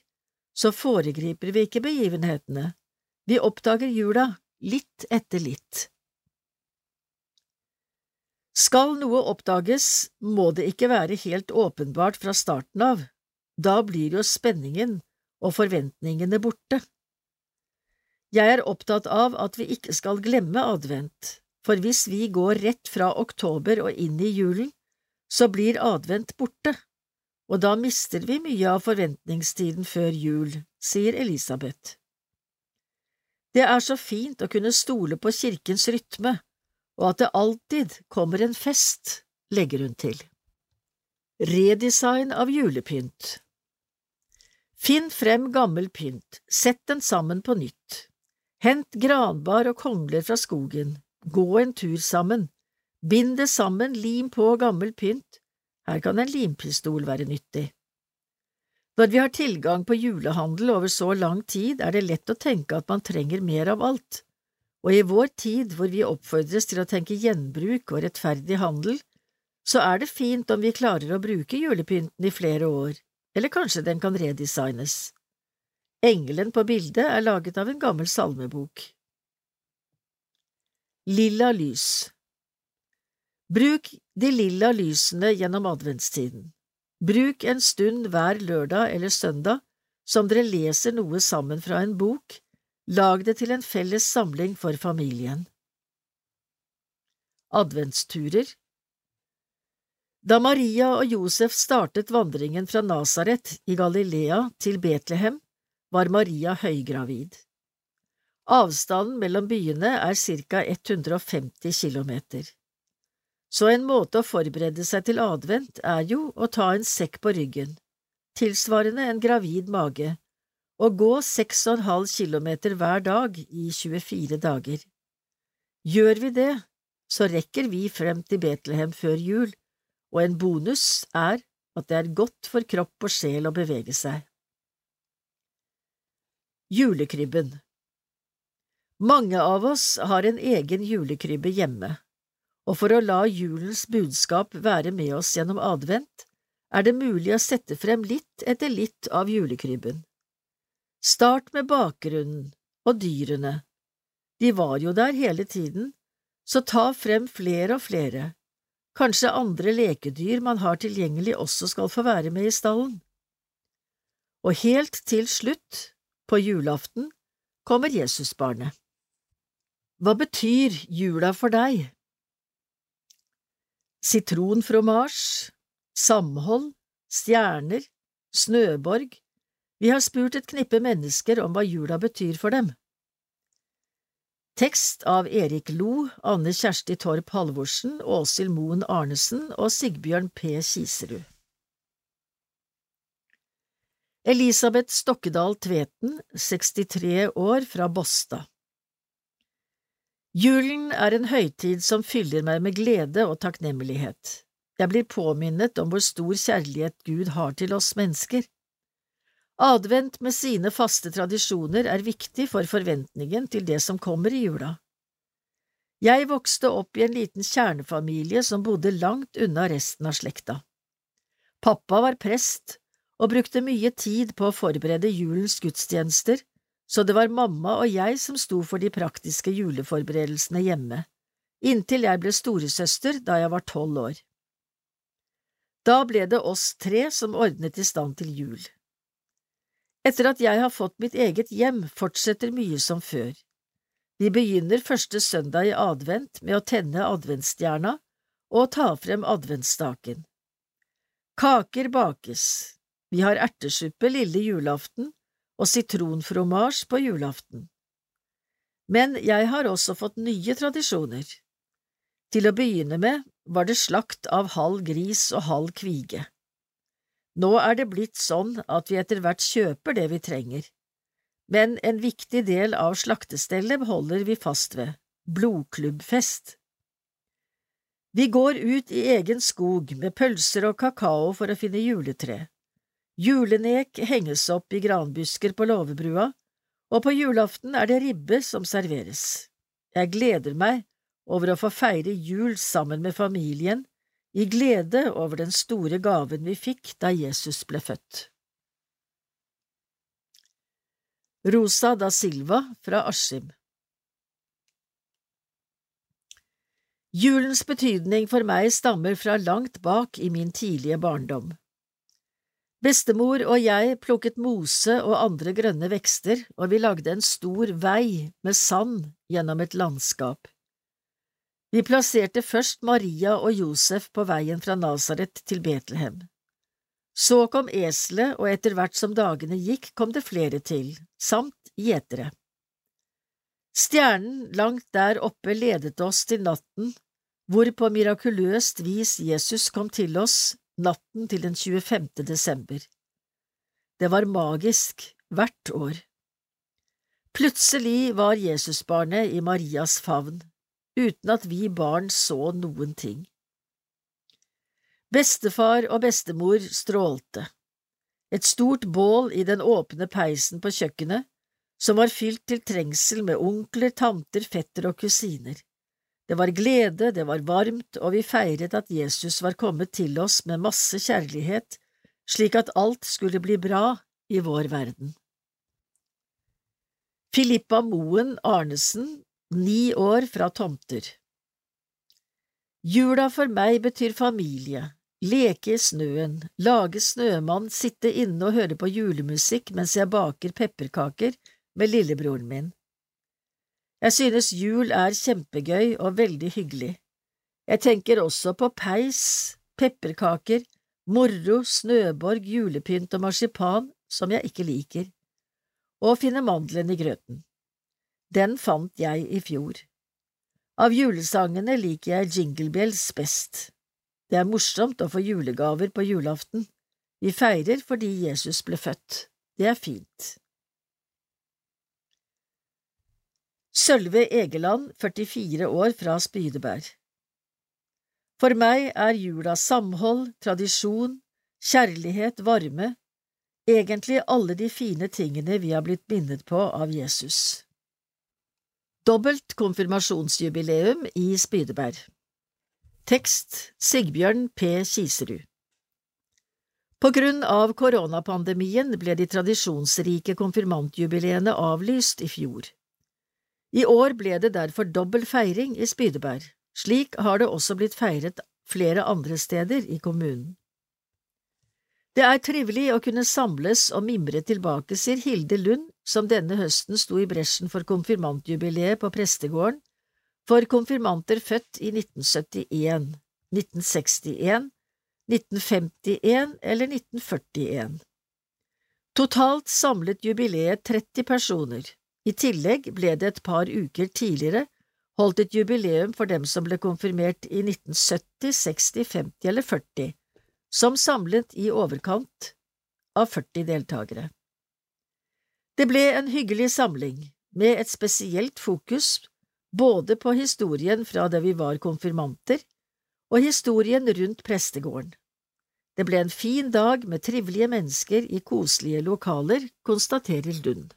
så foregriper vi ikke begivenhetene, vi oppdager jula litt etter litt. Skal noe oppdages, må det ikke være helt åpenbart fra starten av, da blir jo spenningen og forventningene borte. Jeg er opptatt av at vi ikke skal glemme advent, for hvis vi går rett fra oktober og inn i julen, så blir advent borte, og da mister vi mye av forventningstiden før jul, sier Elisabeth. Det er så fint å kunne stole på kirkens rytme, og at det alltid kommer en fest, legger hun til. Redesign av julepynt Finn frem gammel pynt, sett den sammen på nytt. Hent granbar og kongler fra skogen, gå en tur sammen, bind det sammen, lim på gammel pynt, her kan en limpistol være nyttig. Når vi har tilgang på julehandel over så lang tid, er det lett å tenke at man trenger mer av alt, og i vår tid hvor vi oppfordres til å tenke gjenbruk og rettferdig handel, så er det fint om vi klarer å bruke julepynten i flere år, eller kanskje den kan redesignes. Engelen på bildet er laget av en gammel salmebok. Lilla lys Bruk de lilla lysene gjennom adventstiden. Bruk en stund hver lørdag eller søndag som dere leser noe sammen fra en bok, lag det til en felles samling for familien. Adventsturer Da Maria og Josef startet vandringen fra Nasaret i Galilea til Betlehem, var Maria høygravid. Avstanden mellom byene er ca 150 kilometer. Så en måte å forberede seg til advent er jo å ta en sekk på ryggen, tilsvarende en gravid mage, og gå seks og en halv kilometer hver dag i 24 dager. Gjør vi det, så rekker vi frem til Betlehem før jul, og en bonus er at det er godt for kropp og sjel å bevege seg. Julekrybben Mange av oss har en egen julekrybbe hjemme og for å la julens budskap være med oss gjennom advent, er det mulig å sette frem litt etter litt av julekrybben. Start med bakgrunnen og dyrene. De var jo der hele tiden, så ta frem flere og flere. Kanskje andre lekedyr man har tilgjengelig også skal få være med i stallen. Og helt til slutt, på julaften, kommer Jesusbarnet. Hva betyr jula for deg? Sitronfromasj, samhold, stjerner, snøborg… Vi har spurt et knippe mennesker om hva jula betyr for dem. Tekst av Erik Lo, Anne Kjersti Torp Halvorsen, Åshild Moen Arnesen og Sigbjørn P. Kiserud. Elisabeth Stokkedal Tveten, 63 år, fra Båstad. Julen er en høytid som fyller meg med glede og takknemlighet. Jeg blir påminnet om hvor stor kjærlighet Gud har til oss mennesker. Advent med sine faste tradisjoner er viktig for forventningen til det som kommer i jula. Jeg vokste opp i en liten kjernefamilie som bodde langt unna resten av slekta. Pappa var prest og brukte mye tid på å forberede julens gudstjenester så det var mamma og jeg som sto for de praktiske juleforberedelsene hjemme, inntil jeg ble storesøster da jeg var tolv år. Da ble det oss tre som ordnet i stand til jul. Etter at jeg har fått mitt eget hjem, fortsetter mye som før. Vi begynner første søndag i advent med å tenne adventsstjerna og ta frem adventsstaken. Kaker bakes, vi har ertesuppe lille julaften og sitronfromasj på julaften. Men jeg har også fått nye tradisjoner. Til å begynne med var det slakt av halv gris og halv kvige. Nå er det blitt sånn at vi etter hvert kjøper det vi trenger, men en viktig del av slaktestellet holder vi fast ved – blodklubbfest. Vi går ut i egen skog med pølser og kakao for å finne juletre. Julenek henges opp i granbusker på låvebrua, og på julaften er det ribbe som serveres. Jeg gleder meg over å få feire jul sammen med familien, i glede over den store gaven vi fikk da Jesus ble født. Rosa da Silva fra Askim Julens betydning for meg stammer fra langt bak i min tidlige barndom. Bestemor og jeg plukket mose og andre grønne vekster, og vi lagde en stor vei med sand gjennom et landskap. Vi plasserte først Maria og Josef på veien fra Nasaret til Betlehem. Så kom eselet, og etter hvert som dagene gikk, kom det flere til, samt gjetere. Stjernen langt der oppe ledet oss til natten, hvor på mirakuløst vis Jesus kom til oss natten til den 25. desember. Det var magisk hvert år. Plutselig var Jesusbarnet i Marias favn, uten at vi barn så noen ting. Bestefar og bestemor strålte. Et stort bål i den åpne peisen på kjøkkenet, som var fylt til trengsel med onkler, tanter, fetter og kusiner. Det var glede, det var varmt, og vi feiret at Jesus var kommet til oss med masse kjærlighet, slik at alt skulle bli bra i vår verden. Filippa Moen Arnesen, ni år fra Tomter Jula for meg betyr familie, leke i snøen, lage snømann, sitte inne og høre på julemusikk mens jeg baker pepperkaker med lillebroren min. Jeg synes jul er kjempegøy og veldig hyggelig. Jeg tenker også på peis, pepperkaker, moro, snøborg, julepynt og marsipan som jeg ikke liker, og finne mandelen i grøten. Den fant jeg i fjor. Av julesangene liker jeg Jingle Bells best. Det er morsomt å få julegaver på julaften. Vi feirer fordi Jesus ble født. Det er fint. Sølve Egeland, 44 år, fra Spydeberg For meg er jula samhold, tradisjon, kjærlighet, varme, egentlig alle de fine tingene vi har blitt minnet på av Jesus. Dobbelt konfirmasjonsjubileum i Spydeberg Tekst Sigbjørn P. Kiserud På grunn av koronapandemien ble de tradisjonsrike konfirmantjubileene avlyst i fjor. I år ble det derfor dobbel feiring i Spydeberg. Slik har det også blitt feiret flere andre steder i kommunen. Det er trivelig å kunne samles og mimre tilbake, sier Hilde Lund, som denne høsten sto i bresjen for konfirmantjubileet på prestegården for konfirmanter født i 1971, 1961, 1951 eller 1941. Totalt samlet jubileet 30 personer, i tillegg ble det et par uker tidligere holdt et jubileum for dem som ble konfirmert i 1970, 60, 50 eller 40, som samlet i overkant av 40 deltakere. Det ble en hyggelig samling, med et spesielt fokus både på historien fra da vi var konfirmanter, og historien rundt prestegården. Det ble en fin dag med trivelige mennesker i koselige lokaler, konstaterer Lund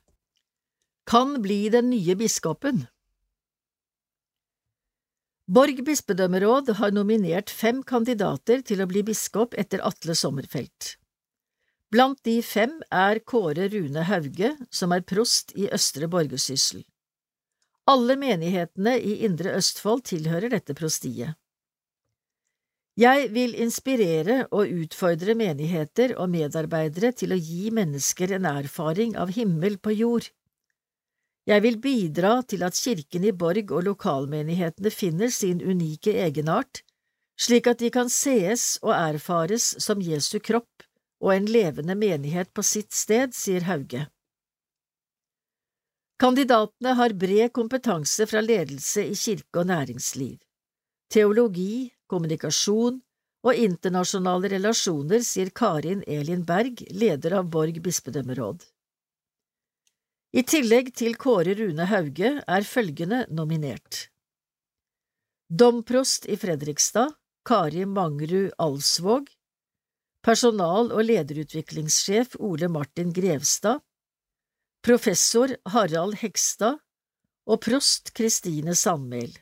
kan bli den nye biskopen. Borg bispedømmeråd har nominert fem kandidater til å bli biskop etter Atle Sommerfelt. Blant de fem er Kåre Rune Hauge, som er prost i Østre Borgersyssel. Alle menighetene i Indre Østfold tilhører dette prostiet. Jeg vil inspirere og utfordre menigheter og medarbeidere til å gi mennesker en erfaring av himmel på jord. Jeg vil bidra til at kirken i Borg og lokalmenighetene finner sin unike egenart, slik at de kan sees og erfares som Jesu kropp og en levende menighet på sitt sted, sier Hauge. Kandidatene har bred kompetanse fra ledelse i kirke og næringsliv, teologi, kommunikasjon og internasjonale relasjoner, sier Karin Elin Berg, leder av Borg bispedømmeråd. I tillegg til Kåre Rune Hauge er følgende nominert Domprost i Fredrikstad Kari Mangrud Alsvåg Personal- og lederutviklingssjef Ole Martin Grevstad Professor Harald Hegstad og prost Kristine Sandmæl.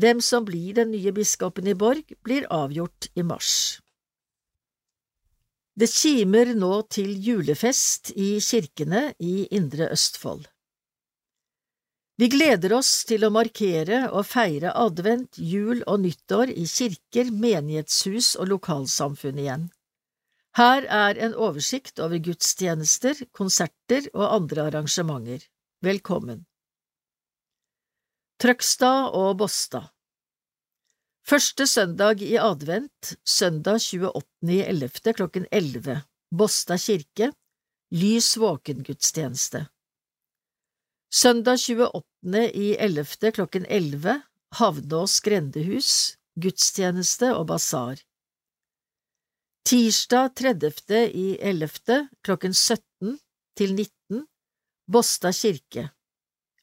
Hvem som blir den nye biskopen i Borg, blir avgjort i mars. Det kimer nå til julefest i kirkene i Indre Østfold. Vi gleder oss til å markere og feire advent, jul og nyttår i kirker, menighetshus og lokalsamfunn igjen. Her er en oversikt over gudstjenester, konserter og andre arrangementer. Velkommen. Trøgstad og Båstad Første søndag i advent, søndag 28.11. klokken 11, Båstad kirke, lys våkengudstjeneste. Søndag 28.11. klokken 11, Havnås grendehus, gudstjeneste og basar. Tirsdag 30.11. klokken 17 til 19, Båstad kirke.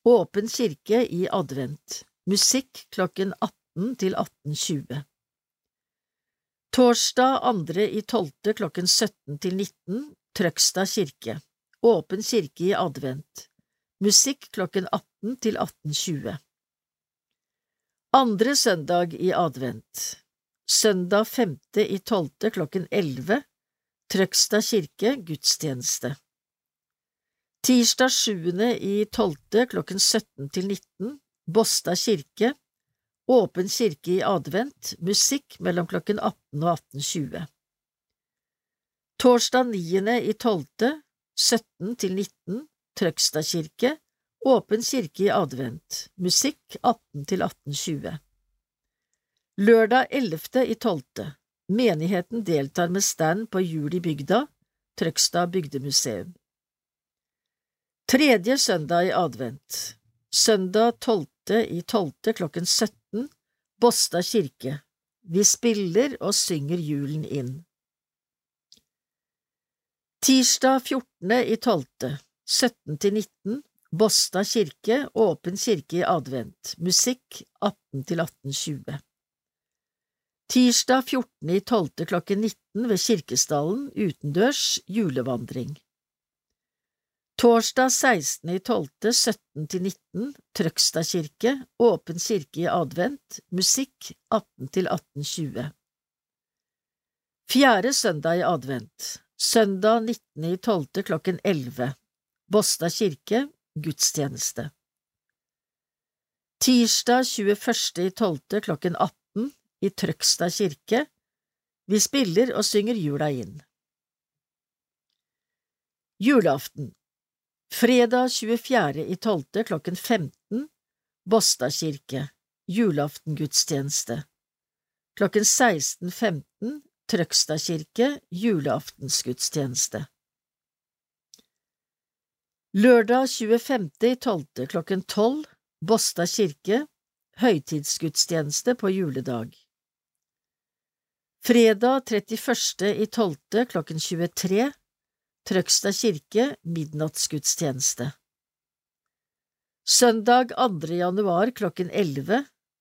Åpen kirke i advent. Musikk klokken 18 til 18.20. Torsdag 2. i 12. klokken 17 til 19, Trøgstad kirke. Åpen kirke i advent. Musikk klokken 18 til 18.20. Andre søndag i advent. Søndag 5. i 12. klokken 11, Trøgstad kirke, gudstjeneste. Tirsdag 7. i 12. klokken 17 til 19, Båstad kirke, åpen kirke i advent, musikk mellom klokken 18 og 18.20. Torsdag 9. i 12., 17 til 19, Trøgstad kirke, åpen kirke i advent, musikk 18 til 18.20. Lørdag 11. i 12., menigheten deltar med stand på Jul i bygda, Trøgstad bygdemuseum. Tredje søndag i advent Søndag 12. i 12. klokken 17 Båstad kirke Vi spiller og synger julen inn. Tirsdag 14. i 12. 17 til 19 Båstad kirke Åpen kirke i advent Musikk 18 til 18.20 Tirsdag 14. i 12. klokken 19 ved Kirkestallen utendørs julevandring Torsdag 16. i 12. 17 til 19, Trøgstad kirke, åpen kirke i advent, musikk 18 til 18.20. Fjerde søndag i advent, søndag 19.12. klokken 11, Båstad kirke, gudstjeneste. Tirsdag 21.12. klokken 18 i Trøgstad kirke, vi spiller og synger jula inn. Julaften Fredag 24. i 12. klokken 15 Båstad kirke Julaftengudstjeneste Klokken 16.15 Trøgstad kirke Julaftensgudstjeneste Lørdag 25. i 12. klokken 12 Båstad kirke Høytidsgudstjeneste på juledag Fredag 31. i 12. klokken 23 Trøgstad kirke midnattsgudstjeneste Søndag 2. januar klokken 11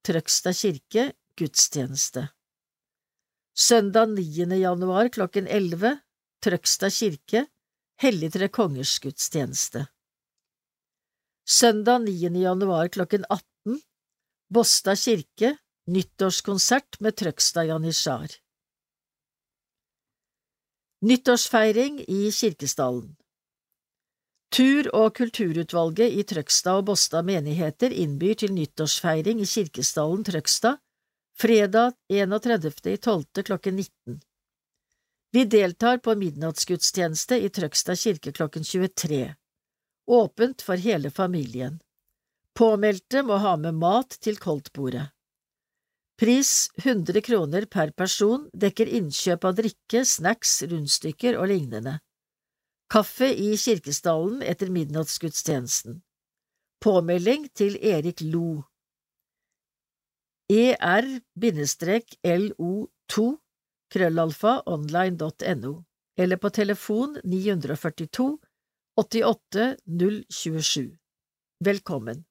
Trøgstad kirke gudstjeneste Søndag 9. januar klokken 11 Trøgstad kirke Helligtre kongers gudstjeneste Søndag 9. januar klokken 18 Båstad kirke nyttårskonsert med Trøgstad janitsjar Nyttårsfeiring i Kirkestallen Tur- og kulturutvalget i Trøgstad og Båstad menigheter innbyr til nyttårsfeiring i Kirkestallen Trøgstad fredag 31.12. klokken 19. Vi deltar på midnattsgudstjeneste i Trøgstad kirke klokken 23. Åpent for hele familien. Påmeldte må ha med mat til koldtbordet. Pris 100 kroner per person dekker innkjøp av drikke, snacks, rundstykker og lignende. Kaffe i Kirkesdalen etter midnattsgudstjenesten. Påmelding til Erik Lo. er-lo2 krøllalfa online.no eller på telefon 942 88 027. Velkommen.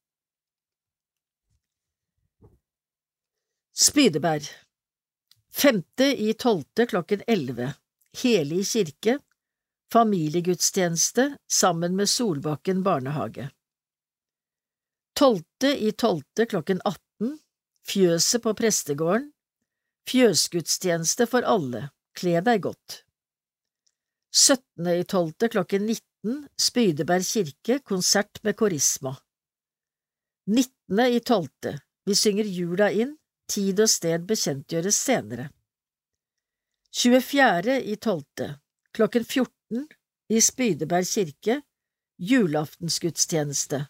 Spydeberg. Femte i tolvte klokken elleve. Helig kirke. Familiegudstjeneste sammen med Solbakken barnehage. Tolvte i tolvte klokken 18 Fjøset på prestegården. Fjøsgudstjeneste for alle, kle deg godt. Syttende i tolvte klokken 19 Spydeberg kirke. Konsert med korisma. Nittende i tolvte. Vi synger jula inn Tid og sted bekjentgjøres senere. 24. i tolvte klokken 14 i Spydeberg kirke, julaftensgudstjeneste.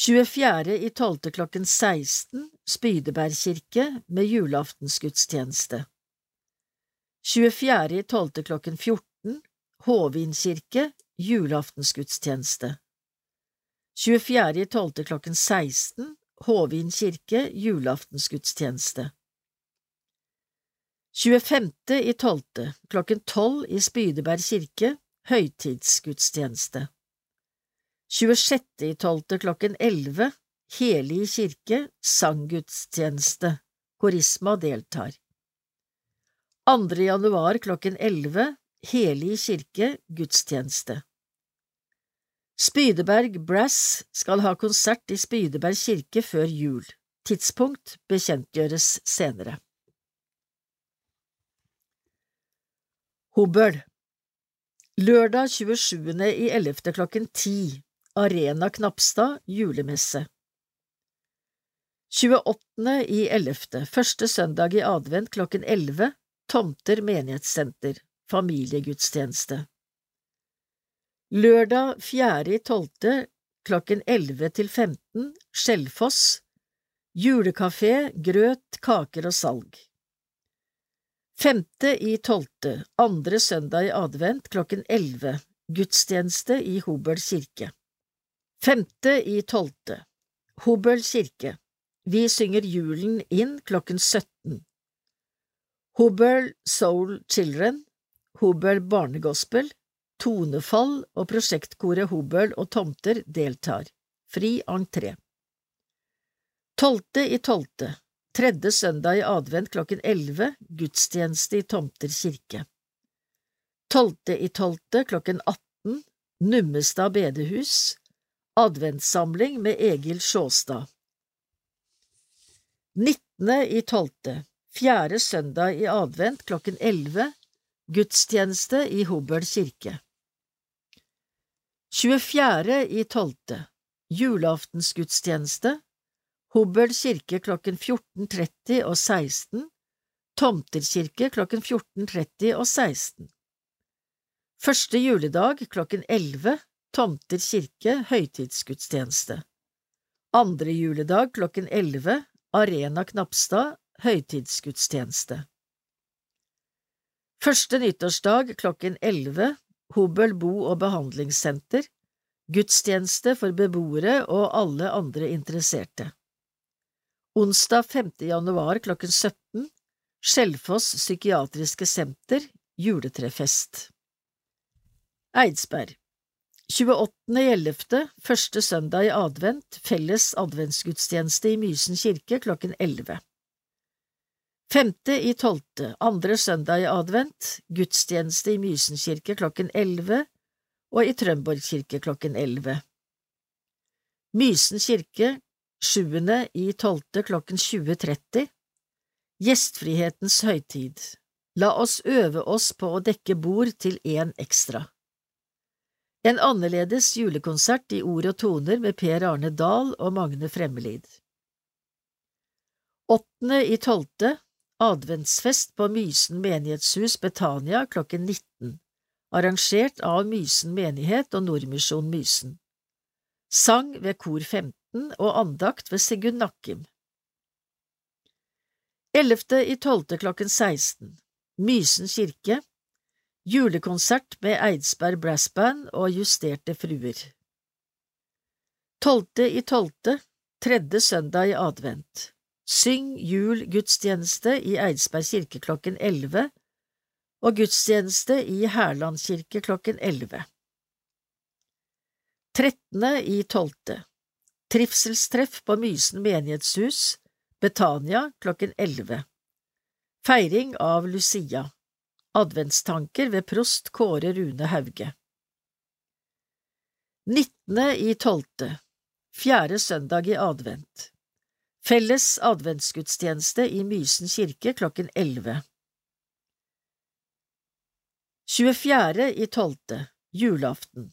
24. i tolvte klokken 16 Spydeberg kirke med julaftensgudstjeneste. 24. i tolvte klokken 14 Håvin kirke julaftensgudstjeneste. 24. i tolvte klokken 16 Håvin kirke julaftensgudstjeneste. 25. i tolvte klokken 12 i Spydeberg kirke høytidsgudstjeneste. 26. i tolvte klokken 11 Helig kirke sanggudstjeneste. Korisma deltar. 2. januar klokken 11 Helig kirke gudstjeneste. Spydeberg Brass skal ha konsert i Spydeberg kirke før jul. Tidspunkt bekjentgjøres senere. Hobøl Lørdag 27. i 11. klokken 10 Arena Knapstad julemesse 28. i 11. første søndag i advent klokken 11 Tomter menighetssenter familiegudstjeneste Lørdag 4. i 12. klokken 11 til 15 Skjellfoss julekafé, grøt, kaker og salg Femte i tolvte, andre søndag i advent klokken elleve, gudstjeneste i Hobøl kirke. Femte i tolvte, Hobøl kirke, vi synger julen inn klokken 17. Hobøl Soul Children, Hobøl Barnegospel, Tonefall og prosjektkoret Hobøl og Tomter deltar. Fri entré. Tolvte i tolvte, Tredje søndag i advent klokken elleve, gudstjeneste i Tomter kirke. Tolvte i tolvte klokken 18, Nummestad bedehus, adventssamling med Egil Sjåstad. Nittende i tolvte, fjerde søndag i advent klokken elleve, gudstjeneste i Hobøl kirke. 24. i tolvte, julaftensgudstjeneste, Hobøl kirke klokken 14.30 og 16, Tomter kirke klokken 14.30 og 16. Første juledag klokken 11, Tomter kirke høytidsgudstjeneste. Andre juledag klokken 11, Arena Knapstad høytidsgudstjeneste. Første nyttårsdag klokken 11, Hobøl bo- og behandlingssenter, gudstjeneste for beboere og alle andre interesserte. Onsdag 5. januar klokken 17 Skjelfoss psykiatriske senter juletrefest Eidsberg 28.11. første søndag i advent felles adventsgudstjeneste i Mysen kirke klokken 11. Femte i tolvte, andre søndag i advent, gudstjeneste i Mysen kirke klokken 11 og i Trømborg kirke klokken 11. Mysen kirke sjuende i tolvte klokken 20.30 Gjestfrihetens høytid La oss øve oss på å dekke bord til én ekstra. En annerledes julekonsert i ord og toner med Per Arne Dahl og Magne Fremmelid. Åttende i tolvte Adventsfest på Mysen menighetshus Betania klokken 19, arrangert av Mysen menighet og Nordmisjon Mysen. Sang ved Kor 15 og andakt ved Sigurd Nakkim. Ellevte i tolvte klokken 16 Mysen kirke Julekonsert med Eidsberg Brassband og Justerte fruer. Tolvte i tolvte Tredje søndag i advent Syng jul gudstjeneste i Eidsberg kirke klokken elleve og gudstjeneste i Hærland kirke klokken elleve. Trettende i tolvte Trivselstreff på Mysen menighetshus, Betania klokken 11. Feiring av Lucia. Adventstanker ved prost Kåre Rune Hauge. 19. i tolvte, fjerde søndag i advent. Felles adventsgudstjeneste i Mysen kirke klokken 11. 24. i tolvte, julaften.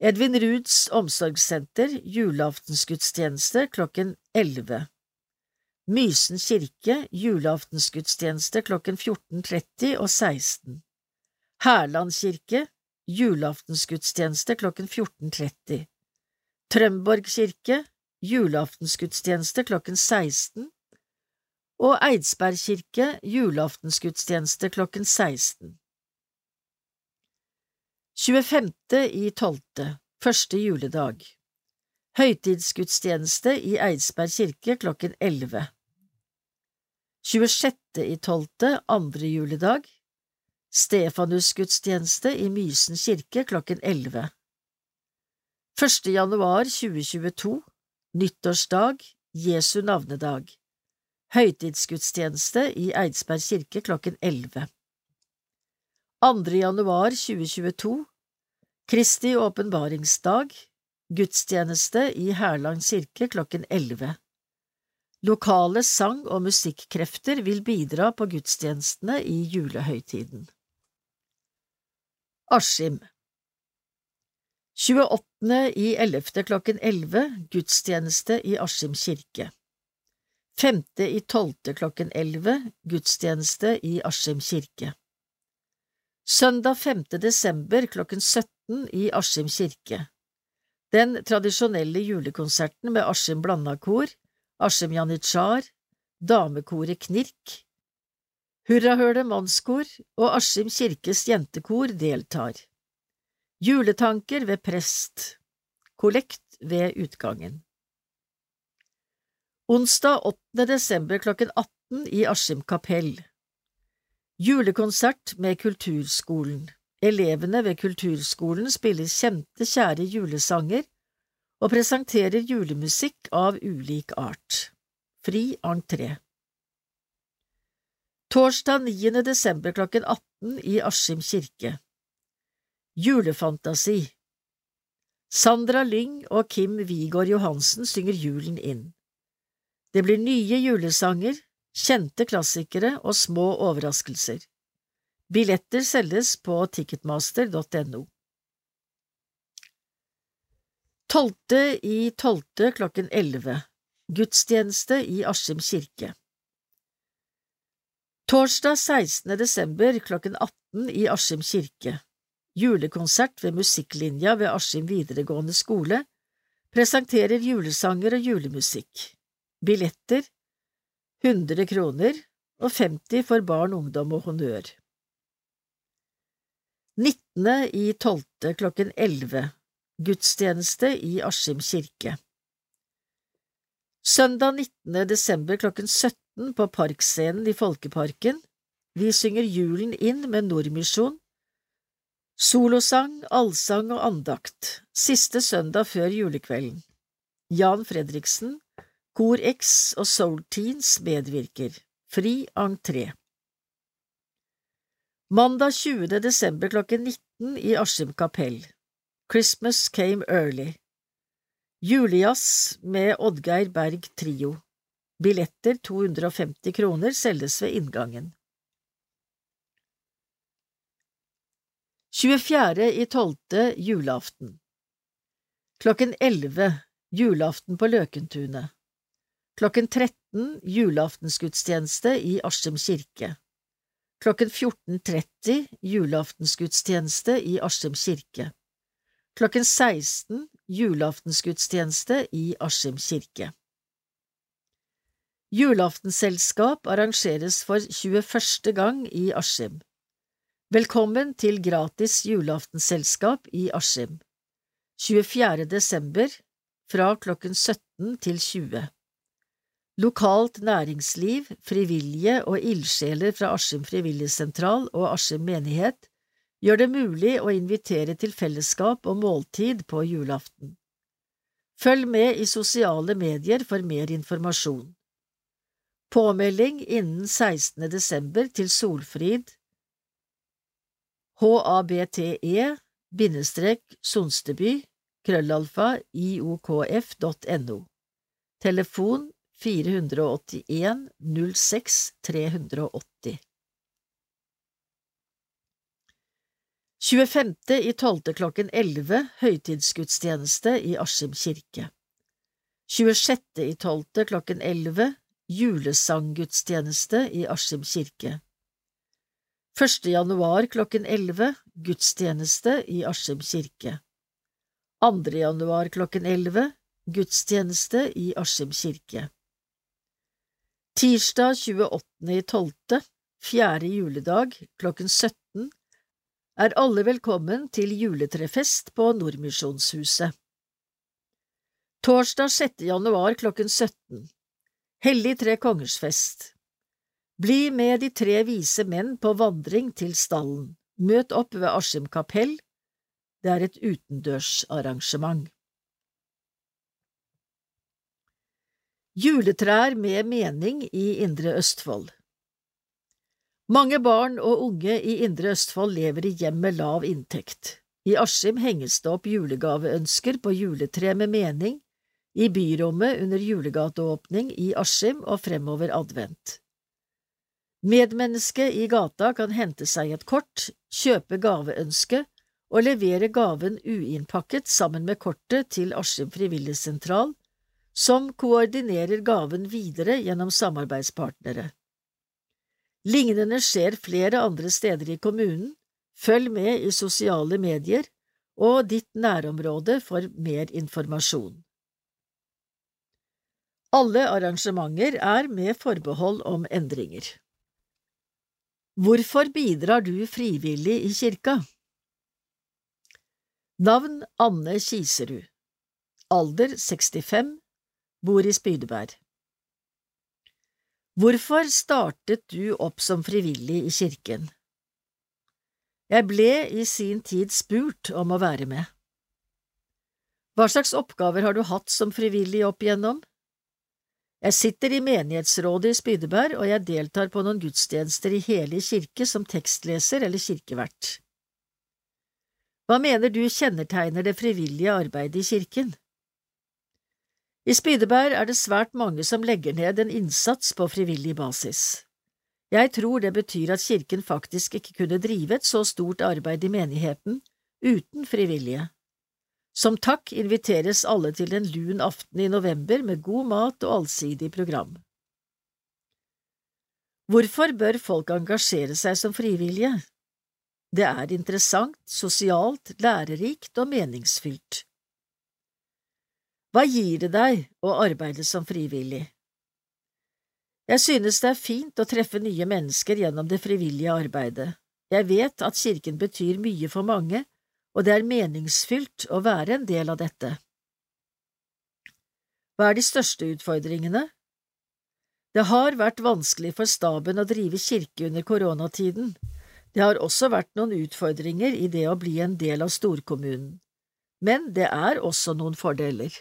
Edvin Ruuds omsorgssenter, julaftensgudstjeneste klokken 11. Mysen kirke julaftensgudstjeneste klokken 14.30 og 16. Hærland kirke julaftensgudstjeneste klokken 14.30. Trømborg kirke julaftensgudstjeneste klokken 16 og Eidsberg kirke julaftensgudstjeneste klokken 16. 25. i tolvte, første juledag Høytidsgudstjeneste i Eidsberg kirke klokken 11. 26. i tolvte, andre juledag Stefanusgudstjeneste i Mysen kirke klokken 11. 1. januar 2022 Nyttårsdag Jesu navnedag Høytidsgudstjeneste i Eidsberg kirke klokken 11. 2. januar 2022 Kristi åpenbaringsdag Gudstjeneste i Hærland kirke klokken 11. Lokale sang- og musikkrefter vil bidra på gudstjenestene i julehøytiden. Askim 28. i 11. klokken 11 gudstjeneste i Askim kirke. 5. i 12. klokken 11 gudstjeneste i Askim kirke. Søndag 5. desember klokken 17 i Askim kirke. Den tradisjonelle julekonserten med Askim Blandakor, Askim Janitsjar, Damekoret Knirk, Hurrahølet mannskor og Askim kirkes jentekor deltar. Juletanker ved prest Kollekt ved utgangen Onsdag 8. desember klokken 18 i Askim kapell Julekonsert med Kulturskolen Elevene ved Kulturskolen spiller kjente, kjære julesanger og presenterer julemusikk av ulik art. Fri entré Torsdag 9. desember klokken 18 i Askim kirke Julefantasi Sandra Lyng og Kim Wigård Johansen synger julen inn. Det blir nye julesanger, kjente klassikere og små overraskelser. Billetter selges på ticketmaster.no. Tolvte i tolvte klokken elleve Gudstjeneste i Askim kirke Torsdag 16. desember klokken 18 i Askim kirke julekonsert ved musikklinja ved Askim videregående skole, presenterer julesanger og julemusikk. Billetter 100 kroner og 50 for barn, ungdom og honnør. 19. i 12. klokken 11 Gudstjeneste i Askim kirke Søndag 19. desember klokken 17 på Parkscenen i Folkeparken Vi synger julen inn med Nordmisjon Solosang, allsang og andakt, siste søndag før julekvelden. Jan Fredriksen, Kor X og Soul Teens medvirker. Fri entré. Mandag 20. desember klokken 19 i Askim kapell. Christmas Came Early. Julejazz med Oddgeir Berg Trio. Billetter 250 kroner selges ved inngangen. 24. i tolvte julaften Klokken 11 julaften på Løkentunet Klokken 13 julaftensgudstjeneste i Askim kirke Klokken 14.30 julaftensgudstjeneste i Askim kirke Klokken 16 julaftensgudstjeneste i Askim kirke Julaftensselskap arrangeres for 21. gang i Askim. Velkommen til gratis julaftensselskap i Askim. 24. desember fra klokken 17 til 20. Lokalt næringsliv, frivillige og ildsjeler fra Askim frivilligsentral og Askim menighet gjør det mulig å invitere til fellesskap og måltid på julaften. Følg med i sosiale medier for mer informasjon. Påmelding innen 16. desember til Solfrid habte bindestrek Sonsteby krøllalfa iokf.no Telefon 481 06 380 25. i tolvte klokken 11 høytidsgudstjeneste i Askim kirke 26. i tolvte klokken 11 julesanggudstjeneste i Askim kirke. 1. januar klokken 11 gudstjeneste i Askim kirke. 2. januar klokken 11 gudstjeneste i Askim kirke. Tirsdag 28.12., fjerde juledag, klokken 17 er alle velkommen til juletrefest på Nordmisjonshuset. Torsdag 6. januar klokken 17 Hellig tre kongers fest Bli med de tre vise menn på vandring til stallen. Møt opp ved Askim kapell. Det er et utendørsarrangement. Juletrær med mening i Indre Østfold Mange barn og unge i Indre Østfold lever i hjem med lav inntekt. I Askim henges det opp julegaveønsker på juletre med mening, i byrommet under julegateåpning i Askim og fremover advent. Medmennesket i gata kan hente seg et kort, kjøpe gaveønske og levere gaven uinnpakket sammen med kortet til Askim frivilligsentral, som koordinerer gaven videre gjennom samarbeidspartnere. Lignende skjer flere andre steder i kommunen, følg med i sosiale medier og ditt nærområde for mer informasjon. Alle arrangementer er med forbehold om endringer. Hvorfor bidrar du frivillig i kirka? Navn Anne Kiserud Alder 65 Bor i Spydeberg Hvorfor startet du opp som frivillig i kirken? Jeg ble i sin tid spurt om å være med. Hva slags oppgaver har du hatt som frivillig opp igjennom? Jeg sitter i menighetsrådet i Spydeberg, og jeg deltar på noen gudstjenester i hele kirke som tekstleser eller kirkevert. Hva mener du kjennetegner det frivillige arbeidet i kirken? I Spydeberg er det svært mange som legger ned en innsats på frivillig basis. Jeg tror det betyr at kirken faktisk ikke kunne drive et så stort arbeid i menigheten uten frivillige. Som takk inviteres alle til en lun aften i november med god mat og allsidig program. Hvorfor bør folk engasjere seg som frivillige? Det er interessant, sosialt, lærerikt og meningsfylt. Hva gir det deg å arbeide som frivillig? Jeg synes det er fint å treffe nye mennesker gjennom det frivillige arbeidet. Jeg vet at kirken betyr mye for mange, og det er meningsfylt å være en del av dette. Hva er de største utfordringene? Det har vært vanskelig for staben å drive kirke under koronatiden. Det har også vært noen utfordringer i det å bli en del av storkommunen, men det er også noen fordeler.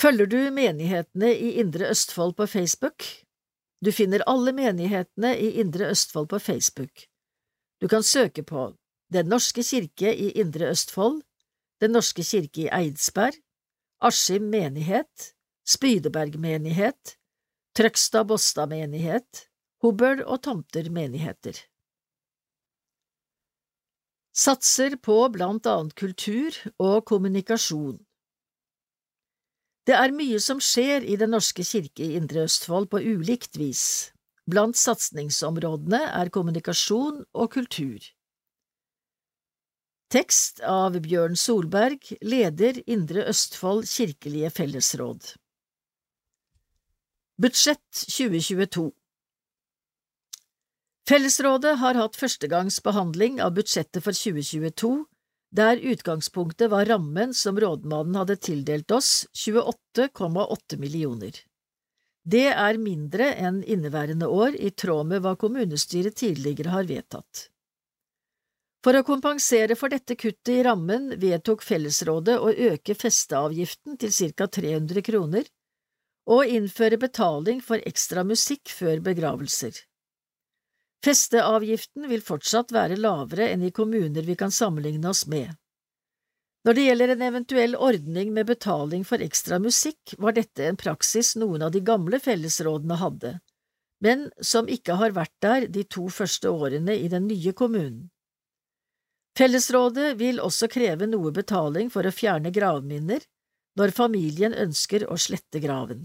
Følger du menighetene i Indre Østfold på Facebook? Du finner alle menighetene i Indre Østfold på Facebook. Du kan søke på den norske kirke i Indre Østfold, Den norske kirke i Eidsberg, Askim menighet, Spydeberg menighet, Trøgstad-Båstad menighet, Hobøl og Tomter menigheter. Satser på blant annet kultur og kommunikasjon. Det er mye som skjer i Den norske kirke i Indre Østfold på ulikt vis. Blant satsingsområdene er kommunikasjon og kultur. Tekst av Bjørn Solberg, leder Indre Østfold kirkelige fellesråd Budsjett 2022 Fellesrådet har hatt førstegangsbehandling av budsjettet for 2022, der utgangspunktet var rammen som rådmannen hadde tildelt oss, 28,8 millioner. Det er mindre enn inneværende år, i tråd med hva kommunestyret tidligere har vedtatt. For å kompensere for dette kuttet i rammen vedtok Fellesrådet å øke festeavgiften til ca 300 kroner og innføre betaling for ekstra musikk før begravelser. Festeavgiften vil fortsatt være lavere enn i kommuner vi kan sammenligne oss med. Når det gjelder en eventuell ordning med betaling for ekstra musikk, var dette en praksis noen av de gamle fellesrådene hadde, men som ikke har vært der de to første årene i den nye kommunen. Fellesrådet vil også kreve noe betaling for å fjerne gravminner når familien ønsker å slette graven.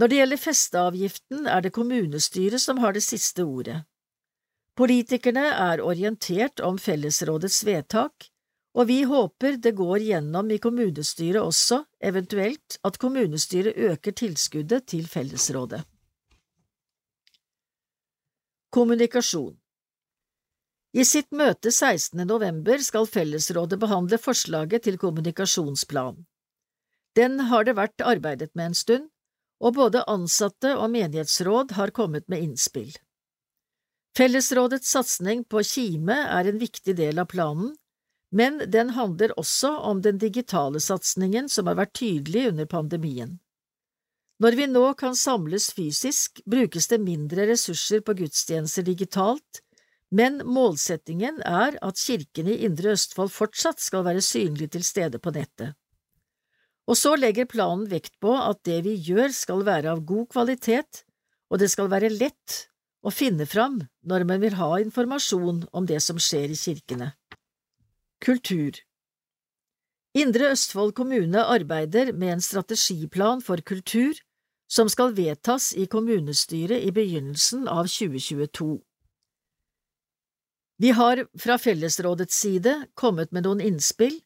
Når det gjelder festeavgiften, er det kommunestyret som har det siste ordet. Politikerne er orientert om fellesrådets vedtak, og vi håper det går gjennom i kommunestyret også, eventuelt at kommunestyret øker tilskuddet til fellesrådet. Kommunikasjon I sitt møte 16. november skal fellesrådet behandle forslaget til kommunikasjonsplan. Den har det vært arbeidet med en stund, og både ansatte og menighetsråd har kommet med innspill. Fellesrådets satsing på Kime er en viktig del av planen, men den handler også om den digitale satsingen som har vært tydelig under pandemien. Når vi nå kan samles fysisk, brukes det mindre ressurser på gudstjenester digitalt, men målsettingen er at kirkene i Indre Østfold fortsatt skal være synlig til stede på nettet. Og så legger planen vekt på at det vi gjør skal være av god kvalitet, og det skal være lett å finne fram når man vil ha informasjon om det som skjer i kirkene. Kultur Indre Østfold kommune arbeider med en strategiplan for kultur som skal vedtas i kommunestyret i begynnelsen av 2022. Vi har fra Fellesrådets side kommet med noen innspill,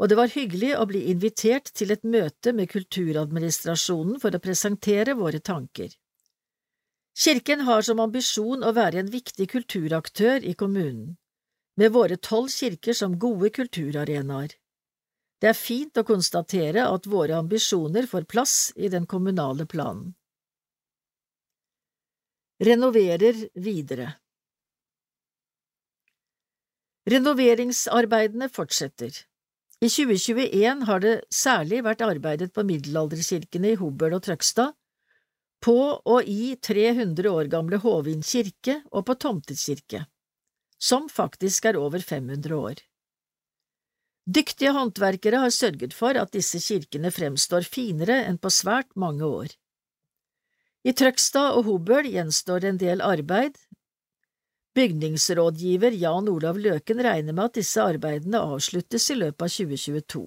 og det var hyggelig å bli invitert til et møte med Kulturadministrasjonen for å presentere våre tanker. Kirken har som ambisjon å være en viktig kulturaktør i kommunen med våre tolv kirker som gode kulturarenaer. Det er fint å konstatere at våre ambisjoner får plass i den kommunale planen. Renoverer videre Renoveringsarbeidene fortsetter. I 2021 har det særlig vært arbeidet på middelalderkirkene i Hobøl og Trøgstad, på og i 300 år gamle Håvin kirke og på Tomtet kirke som faktisk er over 500 år. Dyktige håndverkere har sørget for at disse kirkene fremstår finere enn på svært mange år. I Trøgstad og Hobøl gjenstår det en del arbeid. Bygningsrådgiver Jan Olav Løken regner med at disse arbeidene avsluttes i løpet av 2022.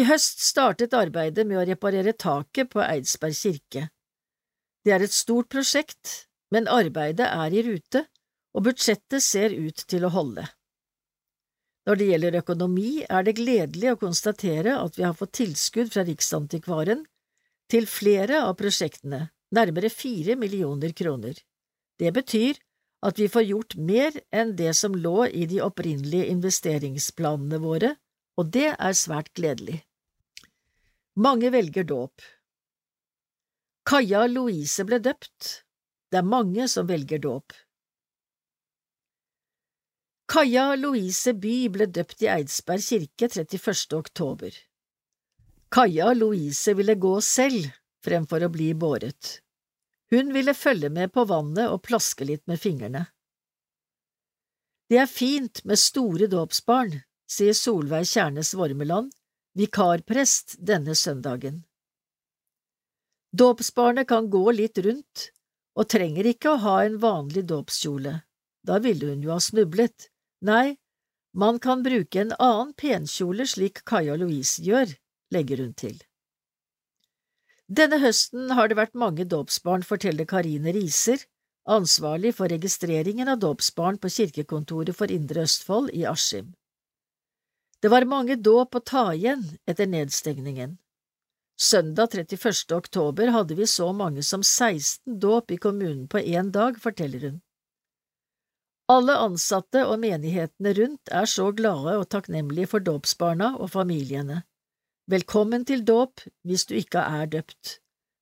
I høst startet arbeidet med å reparere taket på Eidsberg kirke. Det er et stort prosjekt, men arbeidet er i rute, og budsjettet ser ut til å holde. Når det gjelder økonomi, er det gledelig å konstatere at vi har fått tilskudd fra Riksantikvaren til flere av prosjektene, nærmere fire millioner kroner. Det betyr at vi får gjort mer enn det som lå i de opprinnelige investeringsplanene våre, og det er svært gledelig. Mange velger dåp. Kaja Louise ble døpt. Det er mange som velger dåp. Kaja Louise By ble døpt i Eidsberg kirke 31. oktober. Kaja Louise ville gå selv fremfor å bli båret. Hun ville følge med på vannet og plaske litt med fingrene. Det er fint med store dåpsbarn, sier Solveig Kjernes Vormeland, vikarprest denne søndagen. Dåpsbarnet kan gå litt rundt og trenger ikke å ha en vanlig dåpskjole, da ville hun jo ha snublet. Nei, man kan bruke en annen penkjole slik Kaja Louise gjør, legger hun til. Denne høsten har det vært mange dåpsbarn, forteller Karine Riser, ansvarlig for registreringen av dåpsbarn på kirkekontoret for Indre Østfold i Askim. Det var mange dåp å ta igjen etter nedstengningen. Søndag 31. oktober hadde vi så mange som 16 dåp i kommunen på én dag, forteller hun. Alle ansatte og menighetene rundt er så glade og takknemlige for dåpsbarna og familiene. Velkommen til dåp hvis du ikke er døpt.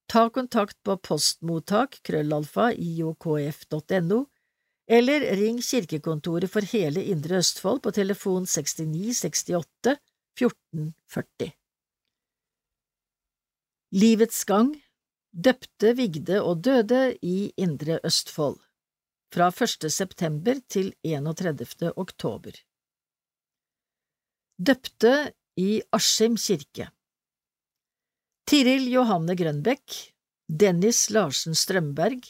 Ta kontakt på postmottak krøllalfa iokf.no, eller ring kirkekontoret for hele Indre Østfold på telefon 69 68 14 40. Livets gang Døpte, vigde og døde i Indre Østfold fra 1. september til 31. oktober. Døpte i Askim kirke. Tiril Johanne Grønbekk Dennis Larsen Strømberg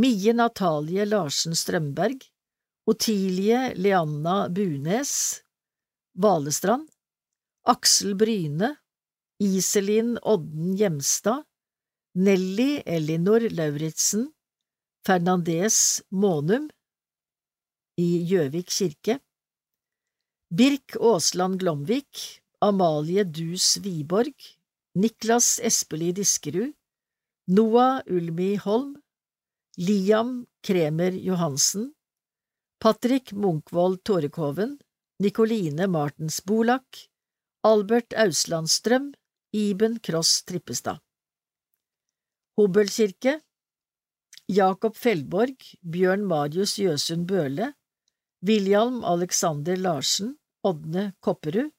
Mie Natalie Larsen Strømberg Otilie Leanna Bunes Valestrand Aksel Bryne Iselin Odden Hjemstad Nelly Elinor Lauritzen, Fernandez Månum i Gjøvik kirke, Birk Aasland Glomvik, Amalie Dus Wiborg, Niklas Espelid Diskerud, Noah Ulmi Holm, Liam Kremer Johansen, Patrick Munkvold Tårekoven, Nikoline Martens Bolak, Albert Auslandstrøm, Iben Kross Trippestad. Hobølkirke Jakob Fellborg, Bjørn Marius Jøsund Bøhle, William Alexander Larsen, Ådne Kopperud,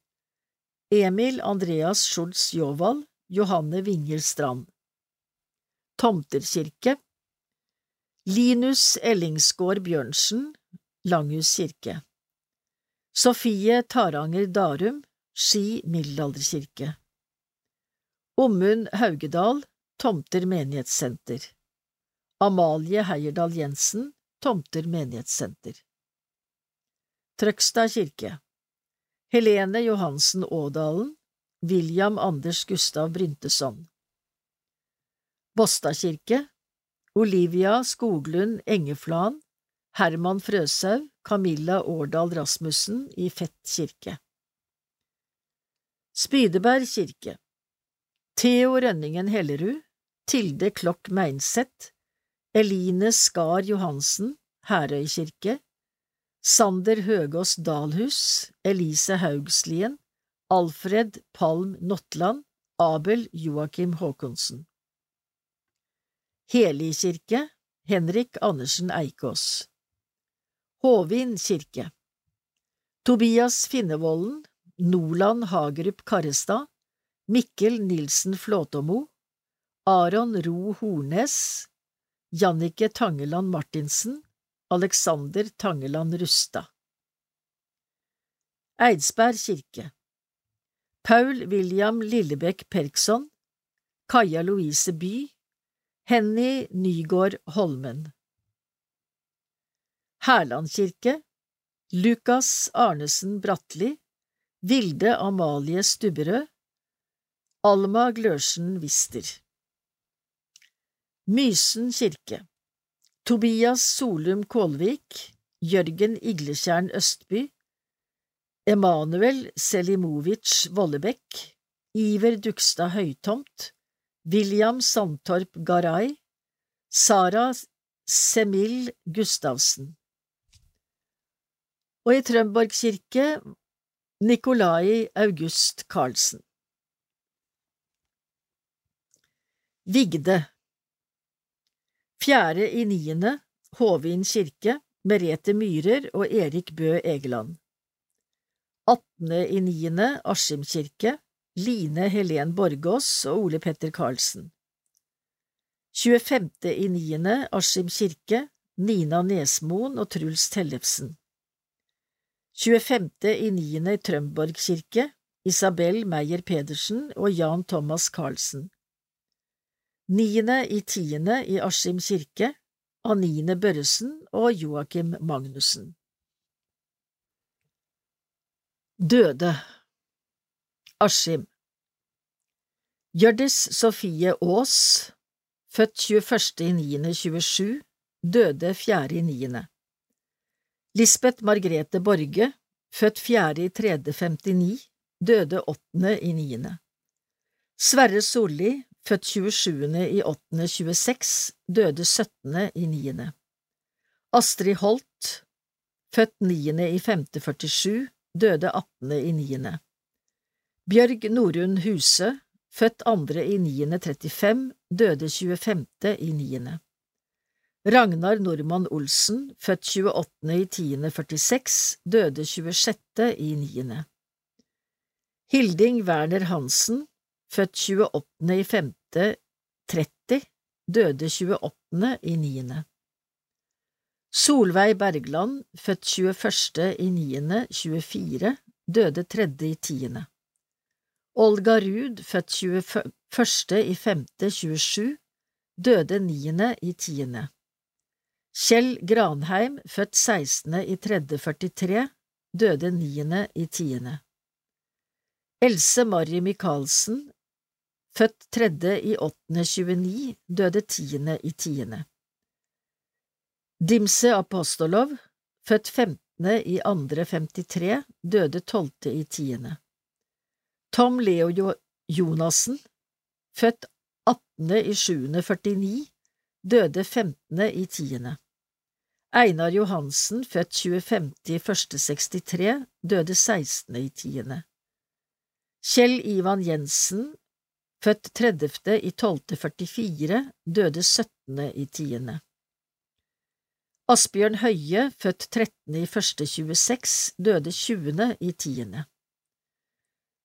Emil Andreas Schultz Jåvald, Johanne Vinger Strand. Tomterkirke. Linus Ellingsgård Bjørnsen, Langhus kirke. Sofie Taranger Darum, Ski middelalderkirke. Ommund Haugedal, Tomter menighetssenter. Amalie Heierdal Jensen, Tomter menighetssenter. Trøgstad kirke Helene Johansen Ådalen, William Anders Gustav Bryntesson. Båstadkirke Olivia Skoglund Engeflan, Herman Frøshaug, Camilla Årdal Rasmussen i Fett kirke. Spydeberg kirke Theo Rønningen Hellerud, Tilde Klokk Meinseth, Eline Skar Johansen, Herøy kirke, Sander Høgås Dalhus, Elise Haugslien, Alfred Palm Notland, Abel Joakim Håkonsen. Heli kirke, Henrik Andersen Eikås. Håvin kirke Tobias Finnevolden, Noland Hagerup Karrestad, Mikkel Nilsen Flåtåmo, Aron Ro Hornes, Jannike Tangeland Martinsen, Alexander Tangeland Rustad. Eidsberg kirke. Paul William Lillebekk Perkson Kaja Louise By Henny Nygård Holmen. Hærland kirke. Lukas Arnesen Bratli. Vilde Amalie Stubberød. Alma Glørsen Wister. Mysen kirke Tobias Solum Kålvik, Jørgen Igleskjern Østby, Emanuel Selimovic Vollebekk, Iver Dugstad Høytomt, William Sandtorp Garay, Sara Semil Gustavsen. Og i Trømborg kirke Nikolai August Karlsen. Vigde Fjerde i niende, Håvin kirke, Merete Myhrer og Erik Bø Egeland. Attende i niende, Askim kirke, Line Helen Borgås og Ole Petter Karlsen. 25. i niende, Askim kirke, Nina Nesmoen og Truls Tellefsen. 25. i niende, Trømborg kirke, Isabel Meyer Pedersen og Jan Thomas Karlsen. Niende i tiende i Askim kirke, Anine Børresen og Joakim Magnussen. Døde Askim Hjørdis Sofie Aas, født 21.9.27, døde 4.9. Lisbeth Margrethe Borge, født 4.3.59, døde 8.9. Sverre Solli, født 27. i 8. 26, døde 17. i 9. Astrid Holt, født 9. i 5. 47, døde 18. i 9. Bjørg Norunn Huse, født 2. i 9. 35, døde 25. i 9. Ragnar Normann Olsen, født 28. i 10. 46, døde 26. i 9. Hilding Werner Hansen, født 28. i 5. 30, døde 28. i 9. Solveig Bergland, født 21. i 9. 24, døde 3. i 10. Olga Ruud, født 21. i 5. 27, døde 9. i 10. Kjell Granheim, født 16. i 3. 43, døde 9. i 10. Else Marie Michaelsen, født tredje i åttende 29, døde tiende i tiende. Dimse Apostolov, født femtende i andre 53, døde tolvte i tiende. Tom Leo jo Jonassen, født attende i sjuende 49, døde femtende i tiende. Einar Johansen, født 25. i første 63, døde 16. i tiende. Kjell Ivan Jensen, født 30. i 1244, døde 17. i tiende. Asbjørn Høie, født 13. i 1.26, døde 20. i tiende.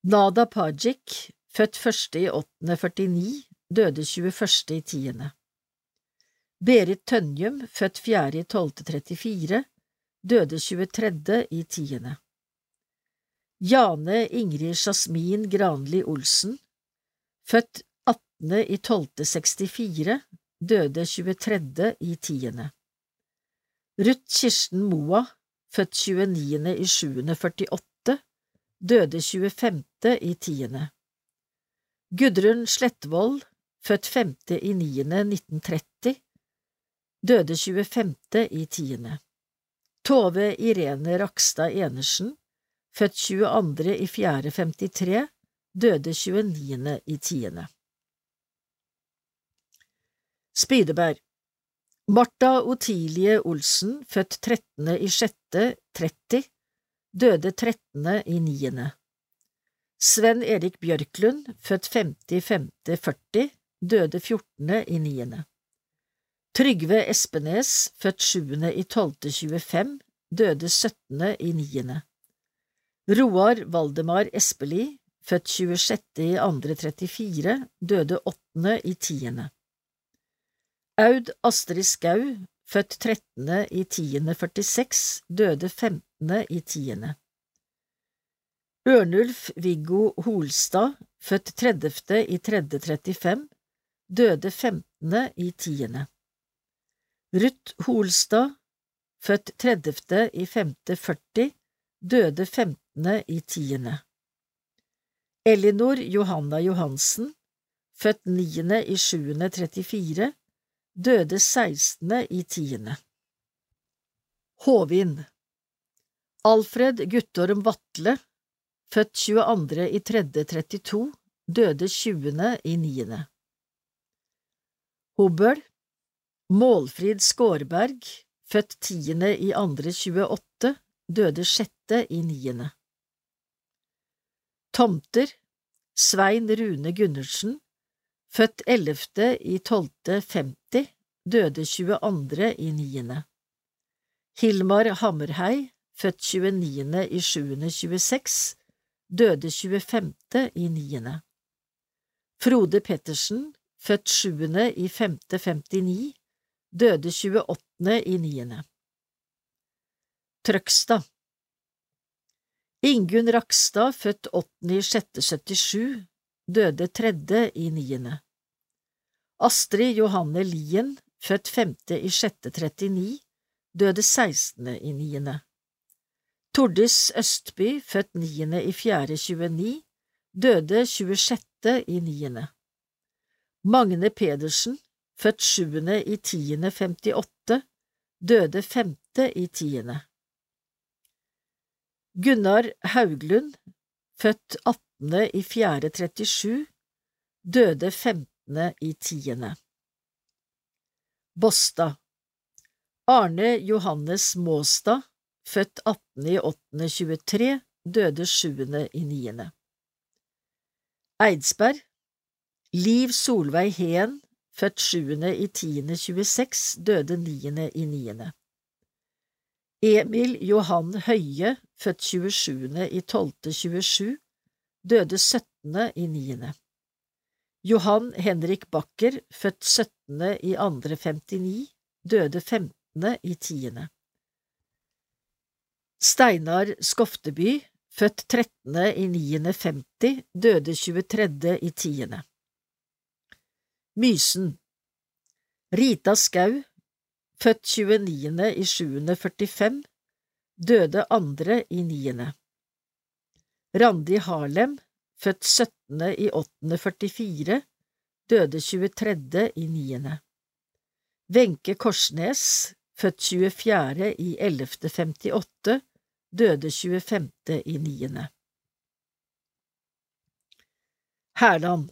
Nada Pajik, født 1. i 8.49, døde 21. i tiende. Berit Tønjum, født 4. i 1234, døde 23. i tiende. Jane Ingrid Jasmin Granli Olsen, født 18. i 1264, døde 23. i tiende. Ruth Kirsten Moa, født 29. i 748, døde 25. i tiende. Gudrun Slettvold, født 5. i 9. 1930, døde 25. i tiende. Tove Irene Rakstad Enersen, født 22. i 4. 53, døde 29. i tiende. Spydeberg Martha Otilie Olsen, født 13. i 6. 30, døde 13. i 9. Sven Erik Bjørklund, født 50. i 5. 40, døde 14. i 9. Trygve Espenes, født 7. i 12. 25, døde 17. i 9. Roar Valdemar Espeli, født 26. i 2. 34, døde 8. i 10. Aud Astrid Skau, født 13. i 10. 46, døde 15. i 10. Ørnulf Viggo Holstad, født 30. i 3. 35, døde 15. i 10. Ruth Holstad, født 30. i 5. 40, døde 15. i 10. Elinor Johanna Johansen, født 9. i 7.34, døde 16. i 10. Håvin Alfred Guttorm Vatle, født 22. i 3.32, døde 20. i 9. Hobøl Målfrid Skårberg, født 10. i 2.28, døde 6. i 9. Tomter Svein Rune Gundersen, født 11. i 12. 50, døde 22. i 9. Hilmar Hammerhei, født 29. i 7. 26, døde 25. i 9. Frode Pettersen, født 7. i 5. 59, døde 28. i niende. Trøgstad Ingunn Rakstad, født 8. i 6. 77, døde 3. i niende. Astrid Johanne Lien, født 5. i 6. 39, døde 16. i niende. Tordis Østby, født 9. i 4. 29, døde 26. i niende. Magne Pedersen, født 7. i 10. 58, døde 5. i 10. Gunnar Hauglund, født 18. i 4. 37, døde 15. i 10. Båstad Arne Johannes Måstad, født 18. i 8. 23, døde 7. i 9. Eidsberg Liv Solveig Heen, født 7. i 10. 26, døde 9. i 9. Emil Johan Høie, født 27. i 12. 27, døde 17. i 9. Johan Henrik Bakker, født 17. i 2. 59, døde 15. i 10. Steinar Skofteby, født 13. i 9. 50, døde 23. i 10. Mysen Rita Skau, født 29. i 7. 45, døde 2. i 9. Randi Harlem, født 17. i 844, døde 23. i 9. Wenche Korsnes, født 24. i 1158, døde 25. i 9. Hærland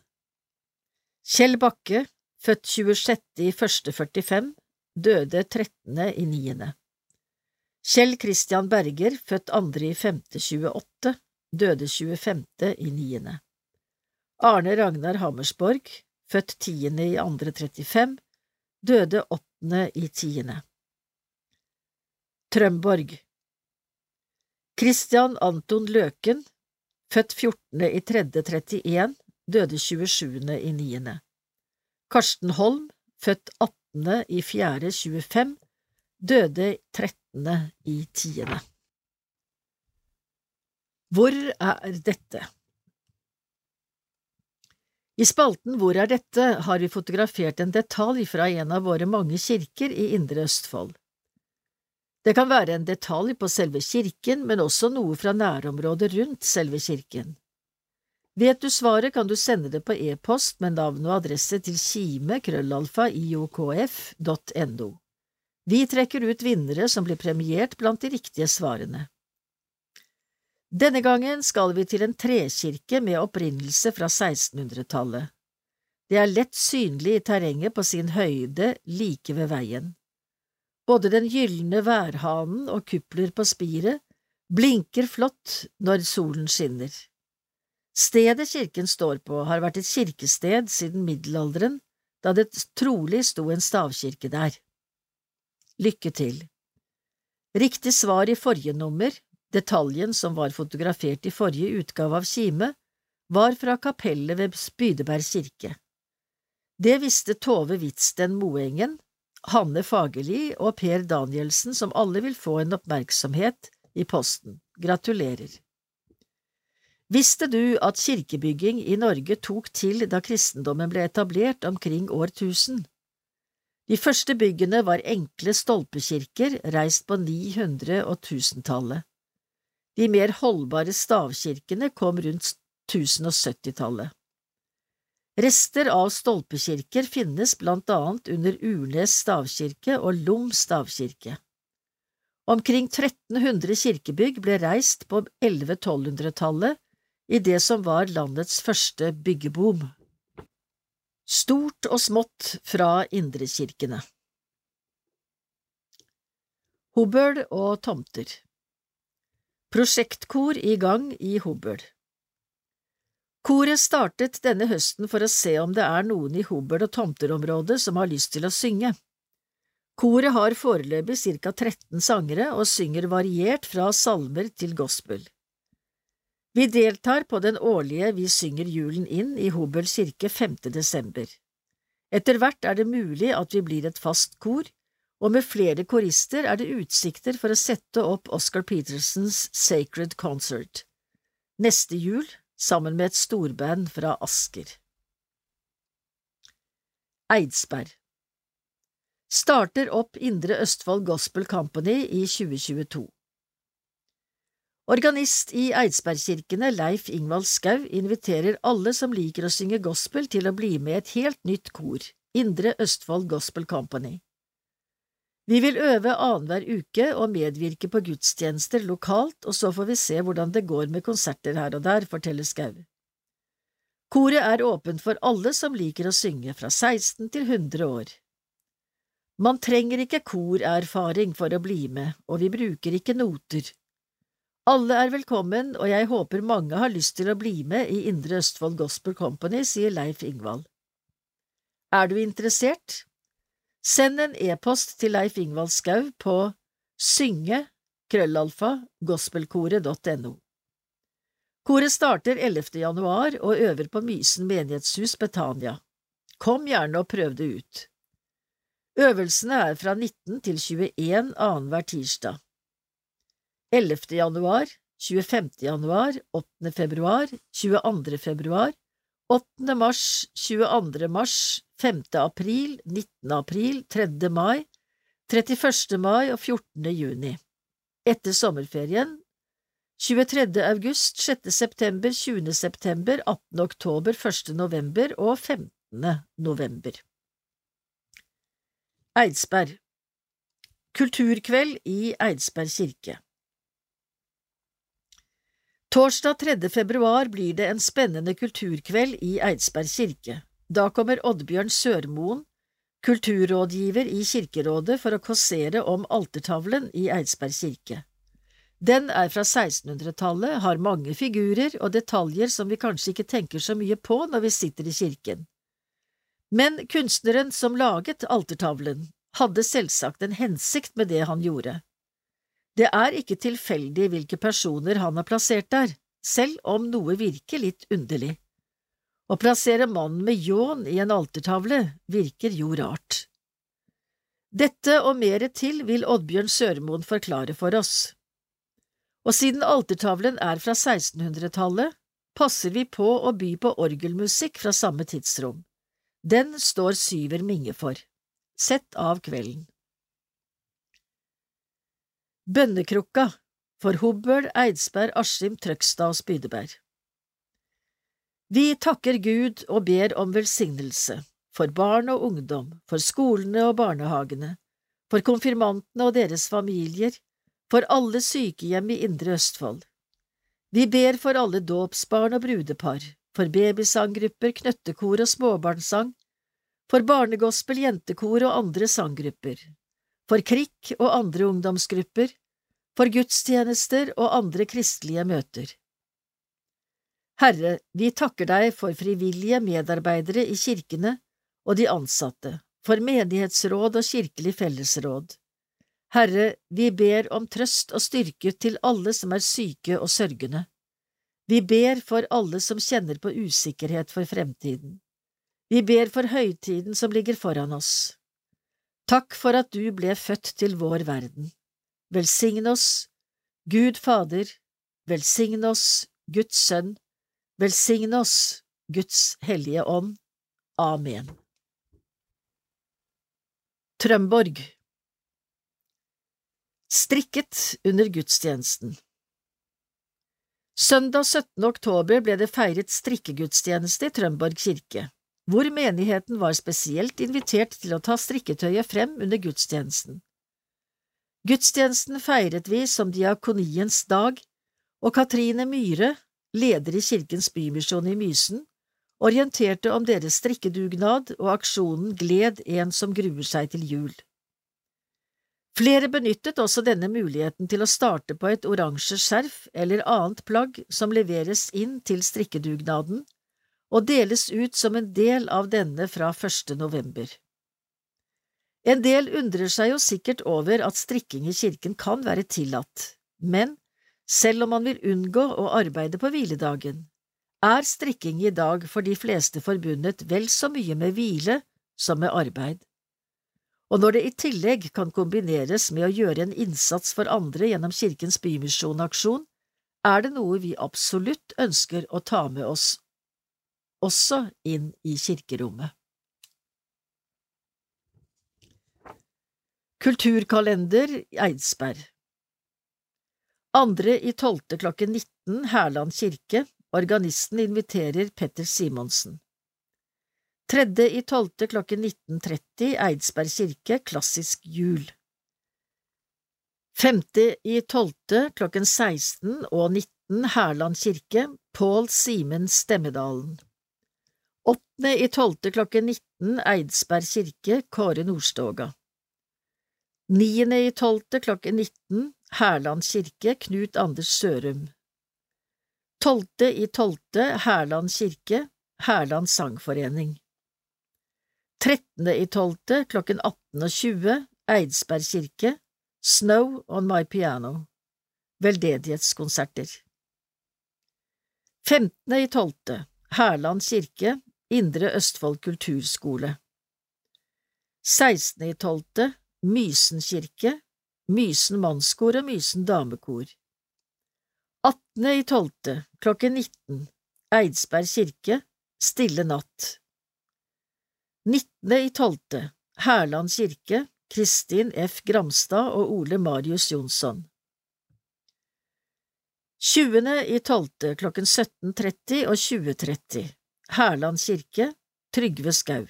Kjell Bakke, født 26. i 145, døde 13. i 9. Kjell Christian Berger, født 2. i 5. 28, døde 25. i 9. Arne Ragnar Hammersborg, født 10. i 2. 35, døde 8. i 10. Trømborg Christian Anton Løken, født 14. i 3. 31, døde 27. i 9. Karsten Holm, født 18. i 4. 25, døde 13. i 10. Hvor er dette? I spalten Hvor er dette har vi fotografert en detalj fra en av våre mange kirker i Indre Østfold. Det kan være en detalj på selve kirken, men også noe fra nærområdet rundt selve kirken. Vet du svaret, kan du sende det på e-post med navn og adresse til kime krøllalfa iokf.no. Vi trekker ut vinnere som blir premiert blant de riktige svarene. Denne gangen skal vi til en trekirke med opprinnelse fra 1600-tallet. Det er lett synlig i terrenget på sin høyde like ved veien. Både den gylne værhanen og kupler på spiret blinker flott når solen skinner. Stedet kirken står på, har vært et kirkested siden middelalderen, da det trolig sto en stavkirke der. Lykke til! Riktig svar i forrige nummer, detaljen som var fotografert i forrige utgave av Kime, var fra kapellet ved Spydeberg kirke. Det visste Tove Hvitsten Moengen, Hanne Fagerli og Per Danielsen, som alle vil få en oppmerksomhet i posten. Gratulerer. Visste du at kirkebygging i Norge tok til da kristendommen ble etablert omkring år 1000? De første byggene var enkle stolpekirker reist på 900- og 1000-tallet. De mer holdbare stavkirkene kom rundt 1070-tallet. Rester av stolpekirker finnes blant annet under Urnes stavkirke og Lom stavkirke. Omkring 1300 kirkebygg ble reist på 1100–1200-tallet i det som var landets første byggeboom. Stort og smått fra indrekirkene Hobøl og tomter Prosjektkor i gang i Hobøl Koret startet denne høsten for å se om det er noen i Hobøl og tomterområdet som har lyst til å synge. Koret har foreløpig ca 13 sangere og synger variert fra salmer til gospel. Vi deltar på den årlige Vi synger julen inn i Hobøl kirke 5. desember. Etter hvert er det mulig at vi blir et fast kor, og med flere korister er det utsikter for å sette opp Oscar Petersens Sacred Concert. Neste jul sammen med et storband fra Asker. Eidsberg Starter opp Indre Østfold Gospel Company i 2022. Organist i Eidsbergkirkene Leif Ingvald Skau inviterer alle som liker å synge gospel til å bli med i et helt nytt kor, Indre Østfold Gospel Company. Vi vil øve annenhver uke og medvirke på gudstjenester lokalt, og så får vi se hvordan det går med konserter her og der, forteller Skau. Koret er åpent for alle som liker å synge, fra 16 til 100 år. Man trenger ikke korerfaring for å bli med, og vi bruker ikke noter. Alle er velkommen, og jeg håper mange har lyst til å bli med i Indre Østfold Gospel Company, sier Leif Ingvald. Er du interessert? Send en e-post til Leif Ingvald Skau på synge krøllalfa gospelkoret.no. Koret starter 11. januar og øver på Mysen menighetshus Betania. Kom gjerne og prøv det ut. Øvelsene er fra 19 til 21 annenhver tirsdag. 11. januar, 25. januar, 8. februar, 22. februar, 8. mars, 22. mars, 5. april, 19. april, 3. mai, 31. mai og 14. juni. Etter sommerferien 23. august, 6. september, 20. september, 18. oktober, 1. november og 15. november. Eidsberg Kulturkveld i Eidsberg kirke Torsdag 3. februar blir det en spennende kulturkveld i Eidsberg kirke. Da kommer Oddbjørn Sørmoen, kulturrådgiver i Kirkerådet, for å kåsere om altertavlen i Eidsberg kirke. Den er fra 1600-tallet, har mange figurer og detaljer som vi kanskje ikke tenker så mye på når vi sitter i kirken. Men kunstneren som laget altertavlen, hadde selvsagt en hensikt med det han gjorde. Det er ikke tilfeldig hvilke personer han har plassert der, selv om noe virker litt underlig. Å plassere mannen med ljåen i en altertavle virker jo rart. Dette og mere til vil Oddbjørn Sørmoen forklare for oss. Og siden altertavlen er fra 1600-tallet, passer vi på å by på orgelmusikk fra samme tidsrom. Den står Syver Minge for. Sett av kvelden. Bønnekrukka for Hobøl, Eidsberg, Askim, Trøgstad og Spydeberg. Vi takker Gud og ber om velsignelse for barn og ungdom, for skolene og barnehagene, for konfirmantene og deres familier, for alle sykehjem i Indre Østfold. Vi ber for alle dåpsbarn og brudepar, for babysanggrupper, knøttekor og småbarnssang, for barnegospel, jentekor og andre sanggrupper, for krikk og andre ungdomsgrupper, for gudstjenester og andre kristelige møter. Herre, vi takker deg for frivillige medarbeidere i kirkene og de ansatte, for menighetsråd og kirkelig fellesråd. Herre, vi ber om trøst og styrke til alle som er syke og sørgende. Vi ber for alle som kjenner på usikkerhet for fremtiden. Vi ber for høytiden som ligger foran oss. Takk for at du ble født til vår verden. Velsign oss, Gud Fader, velsign oss, Guds Sønn, velsign oss, Guds Hellige Ånd. Amen. Trømborg Strikket under gudstjenesten Søndag 17. oktober ble det feiret strikkegudstjeneste i Trømborg kirke hvor menigheten var spesielt invitert til å ta strikketøyet frem under gudstjenesten. Gudstjenesten feiret vi som diakoniens dag, og Katrine Myhre, leder i Kirkens Bymisjon i Mysen, orienterte om deres strikkedugnad og aksjonen Gled en som gruer seg til jul. Flere benyttet også denne muligheten til å starte på et oransje skjerf eller annet plagg som leveres inn til strikkedugnaden, og deles ut som en del av denne fra 1. november. En del undrer seg jo sikkert over at strikking i kirken kan være tillatt, men selv om man vil unngå å arbeide på hviledagen, er strikking i dag for de fleste forbundet vel så mye med hvile som med arbeid. Og når det i tillegg kan kombineres med å gjøre en innsats for andre gjennom Kirkens Bymisjonaksjon, er det noe vi absolutt ønsker å ta med oss også inn i kirkerommet. Kulturkalender Eidsberg Andre i tolvte klokken 19 Hærland kirke Organisten inviterer Petter Simonsen. Tredje i tolvte klokken 19.30 Eidsberg kirke Klassisk jul. Femte i tolvte klokken 16 og 19 Hærland kirke Pål Simen Stemmedalen. I tolvte klokken 19 Eidsberg kirke Kåre Nordstoga. Niende i tolvte klokken 19 Hærland kirke Knut Anders Sørum. Tolvte i tolvte Hærland kirke Hærland sangforening. Trettende i tolvte klokken 18.20 Eidsberg kirke Snow on my piano. Veldedighetskonserter. Femtende i tolvte Hærland kirke Indre Østfold kulturskole 16.12. Mysen kirke, Mysen mannskor og Mysen damekor 18.12. klokken 19. Eidsberg kirke, Stille natt 19.12. Hærland kirke, Kristin F. Gramstad og Ole Marius Jonsson 20. i tolvte klokken 17.30 og 20.30 Hærland kirke, Trygve Skau.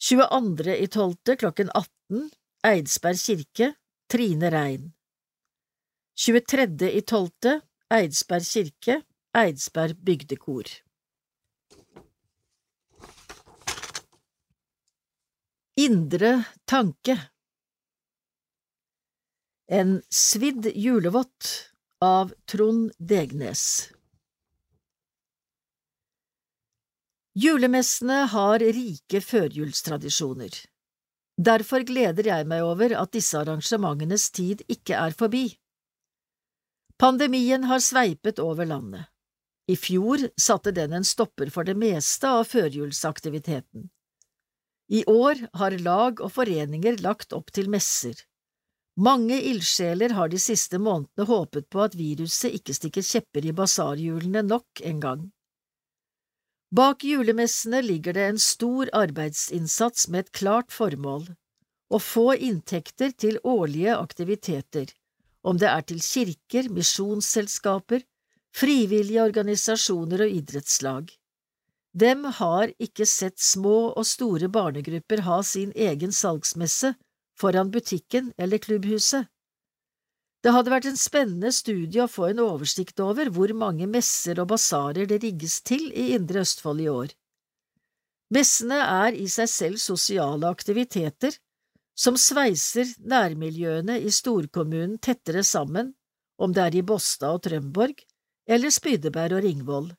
22. i tolvte klokken 18 Eidsberg kirke, Trine Rein. 23. i tolvte Eidsberg kirke, Eidsberg bygdekor. Indre tanke En svidd julevott av Trond Degnes Julemessene har rike førjulstradisjoner. Derfor gleder jeg meg over at disse arrangementenes tid ikke er forbi. Pandemien har sveipet over landet. I fjor satte den en stopper for det meste av førjulsaktiviteten. I år har lag og foreninger lagt opp til messer. Mange ildsjeler har de siste månedene håpet på at viruset ikke stikker kjepper i basarhjulene nok en gang. Bak julemessene ligger det en stor arbeidsinnsats med et klart formål – å få inntekter til årlige aktiviteter, om det er til kirker, misjonsselskaper, frivillige organisasjoner og idrettslag. Dem har ikke sett små og store barnegrupper ha sin egen salgsmesse foran butikken eller klubbhuset. Det hadde vært en spennende studie å få en oversikt over hvor mange messer og basarer det rigges til i Indre Østfold i år. Messene er i seg selv sosiale aktiviteter som sveiser nærmiljøene i storkommunen tettere sammen, om det er i Båstad og Trømborg eller Spydeberg og Ringvoll.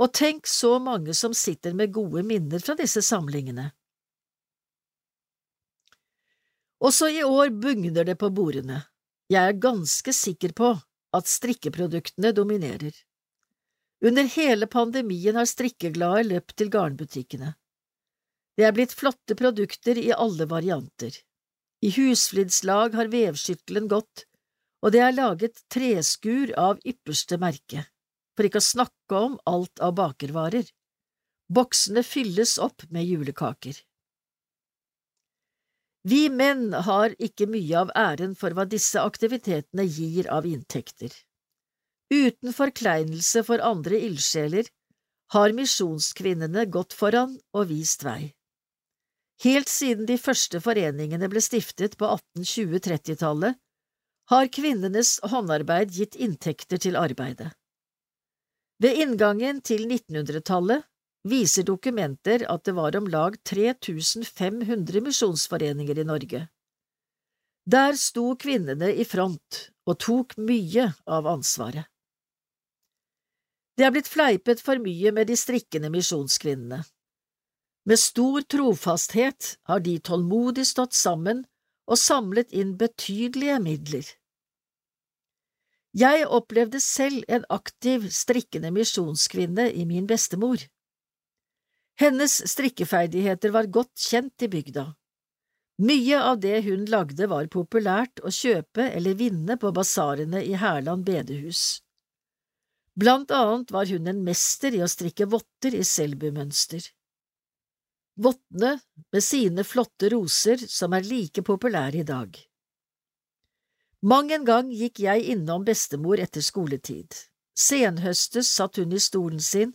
Og tenk så mange som sitter med gode minner fra disse samlingene. Også i år bugner det på bordene. Jeg er ganske sikker på at strikkeproduktene dominerer. Under hele pandemien har strikkeglade løpt til garnbutikkene. Det er blitt flotte produkter i alle varianter. I husflidslag har vevskyttelen gått, og det er laget treskur av ypperste merke for ikke å snakke om alt av bakervarer. Boksene fylles opp med julekaker. Vi menn har ikke mye av æren for hva disse aktivitetene gir av inntekter. Uten forkleinelse for andre ildsjeler har misjonskvinnene gått foran og vist vei. Helt siden de første foreningene ble stiftet på 1820–30-tallet, har kvinnenes håndarbeid gitt inntekter til arbeidet. Ved inngangen til 1900-tallet viser dokumenter at det var om lag 3500 misjonsforeninger i Norge. Der sto kvinnene i front og tok mye av ansvaret. Det er blitt fleipet for mye med de strikkende misjonskvinnene. Med stor trofasthet har de tålmodig stått sammen og samlet inn betydelige midler. Jeg opplevde selv en aktiv, strikkende misjonskvinne i min bestemor. Hennes strikkeferdigheter var godt kjent i bygda. Mye av det hun lagde var populært å kjøpe eller vinne på basarene i Hærland bedehus. Blant annet var hun en mester i å strikke votter i selbumønster. Vottene med sine flotte roser som er like populære i dag. Mang en gang gikk jeg innom bestemor etter skoletid. Senhøstes satt hun i stolen sin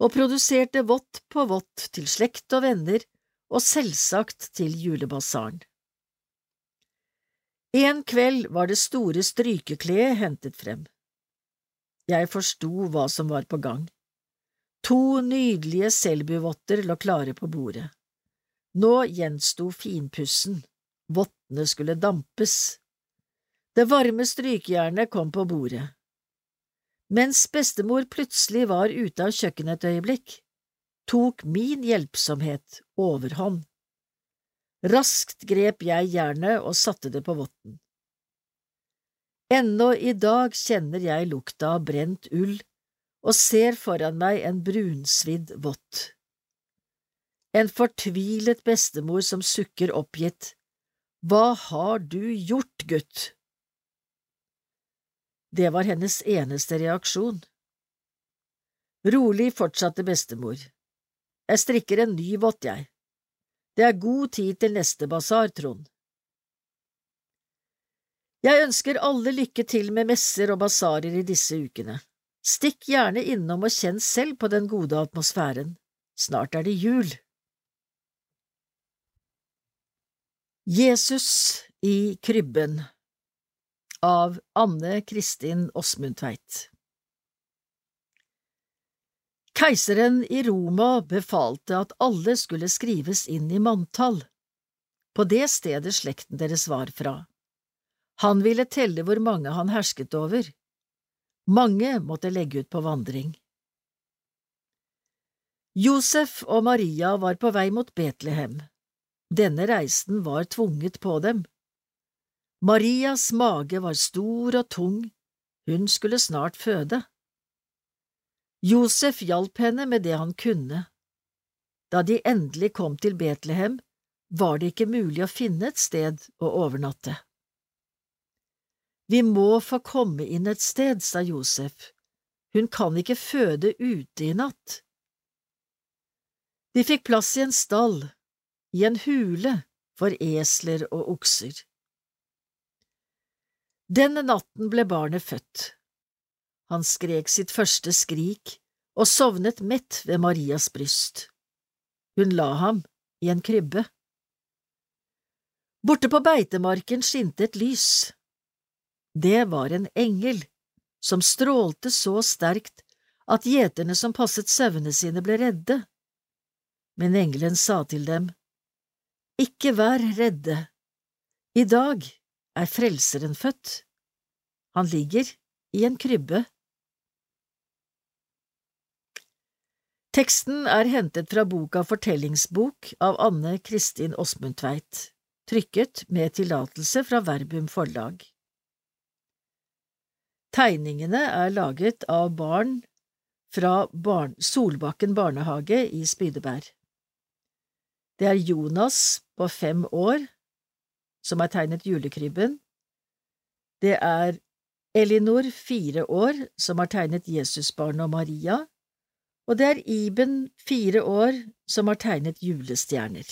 og produserte vått på vått til slekt og venner, og selvsagt til julebasaren. En kveld var det store strykekleet hentet frem. Jeg forsto hva som var på gang. To nydelige selbuvotter lå klare på bordet. Nå gjensto finpussen, vottene skulle dampes. Det varme strykejernet kom på bordet. Mens bestemor plutselig var ute av kjøkkenet et øyeblikk, tok min hjelpsomhet overhånd. Raskt grep jeg jernet og satte det på votten. Ennå i dag kjenner jeg lukta av brent ull og ser foran meg en brunsvidd vott. En fortvilet bestemor som sukker oppgitt. Hva har du gjort, gutt? Det var hennes eneste reaksjon. Rolig fortsatte bestemor. Jeg strikker en ny vott, jeg. Det er god tid til neste basar, Trond. Jeg ønsker alle lykke til med messer og basarer i disse ukene. Stikk gjerne innom og kjenn selv på den gode atmosfæren. Snart er det jul. Jesus i krybben av Anne Kristin Åsmundtveit Keiseren i Roma befalte at alle skulle skrives inn i manntall, på det stedet slekten deres var fra. Han ville telle hvor mange han hersket over. Mange måtte legge ut på vandring. Josef og Maria var på vei mot Betlehem. Denne reisen var tvunget på dem. Marias mage var stor og tung, hun skulle snart føde. Josef hjalp henne med det han kunne. Da de endelig kom til Betlehem, var det ikke mulig å finne et sted å overnatte. Vi må få komme inn et sted, sa Josef, hun kan ikke føde ute i natt. De fikk plass i en stall, i en hule for esler og okser. Denne natten ble barnet født. Han skrek sitt første skrik og sovnet mett ved Marias bryst. Hun la ham i en krybbe. Borte på beitemarken skinte et lys. Det var en engel som strålte så sterkt at gjeterne som passet sauene sine, ble redde. Men engelen sa til dem, Ikke vær redde, i dag er Frelseren født. Han ligger i en krybbe. Teksten er hentet fra boka Fortellingsbok av Anne Kristin Åsmundtveit, trykket med tillatelse fra Verbum forlag. Tegningene er laget av barn fra barn Solbakken barnehage i Spydeberg. Det er Jonas på fem år som har tegnet julekrybben. Det er Elinor, fire år, som har tegnet Jesusbarnet og Maria og det er Iben, fire år, som har tegnet julestjerner.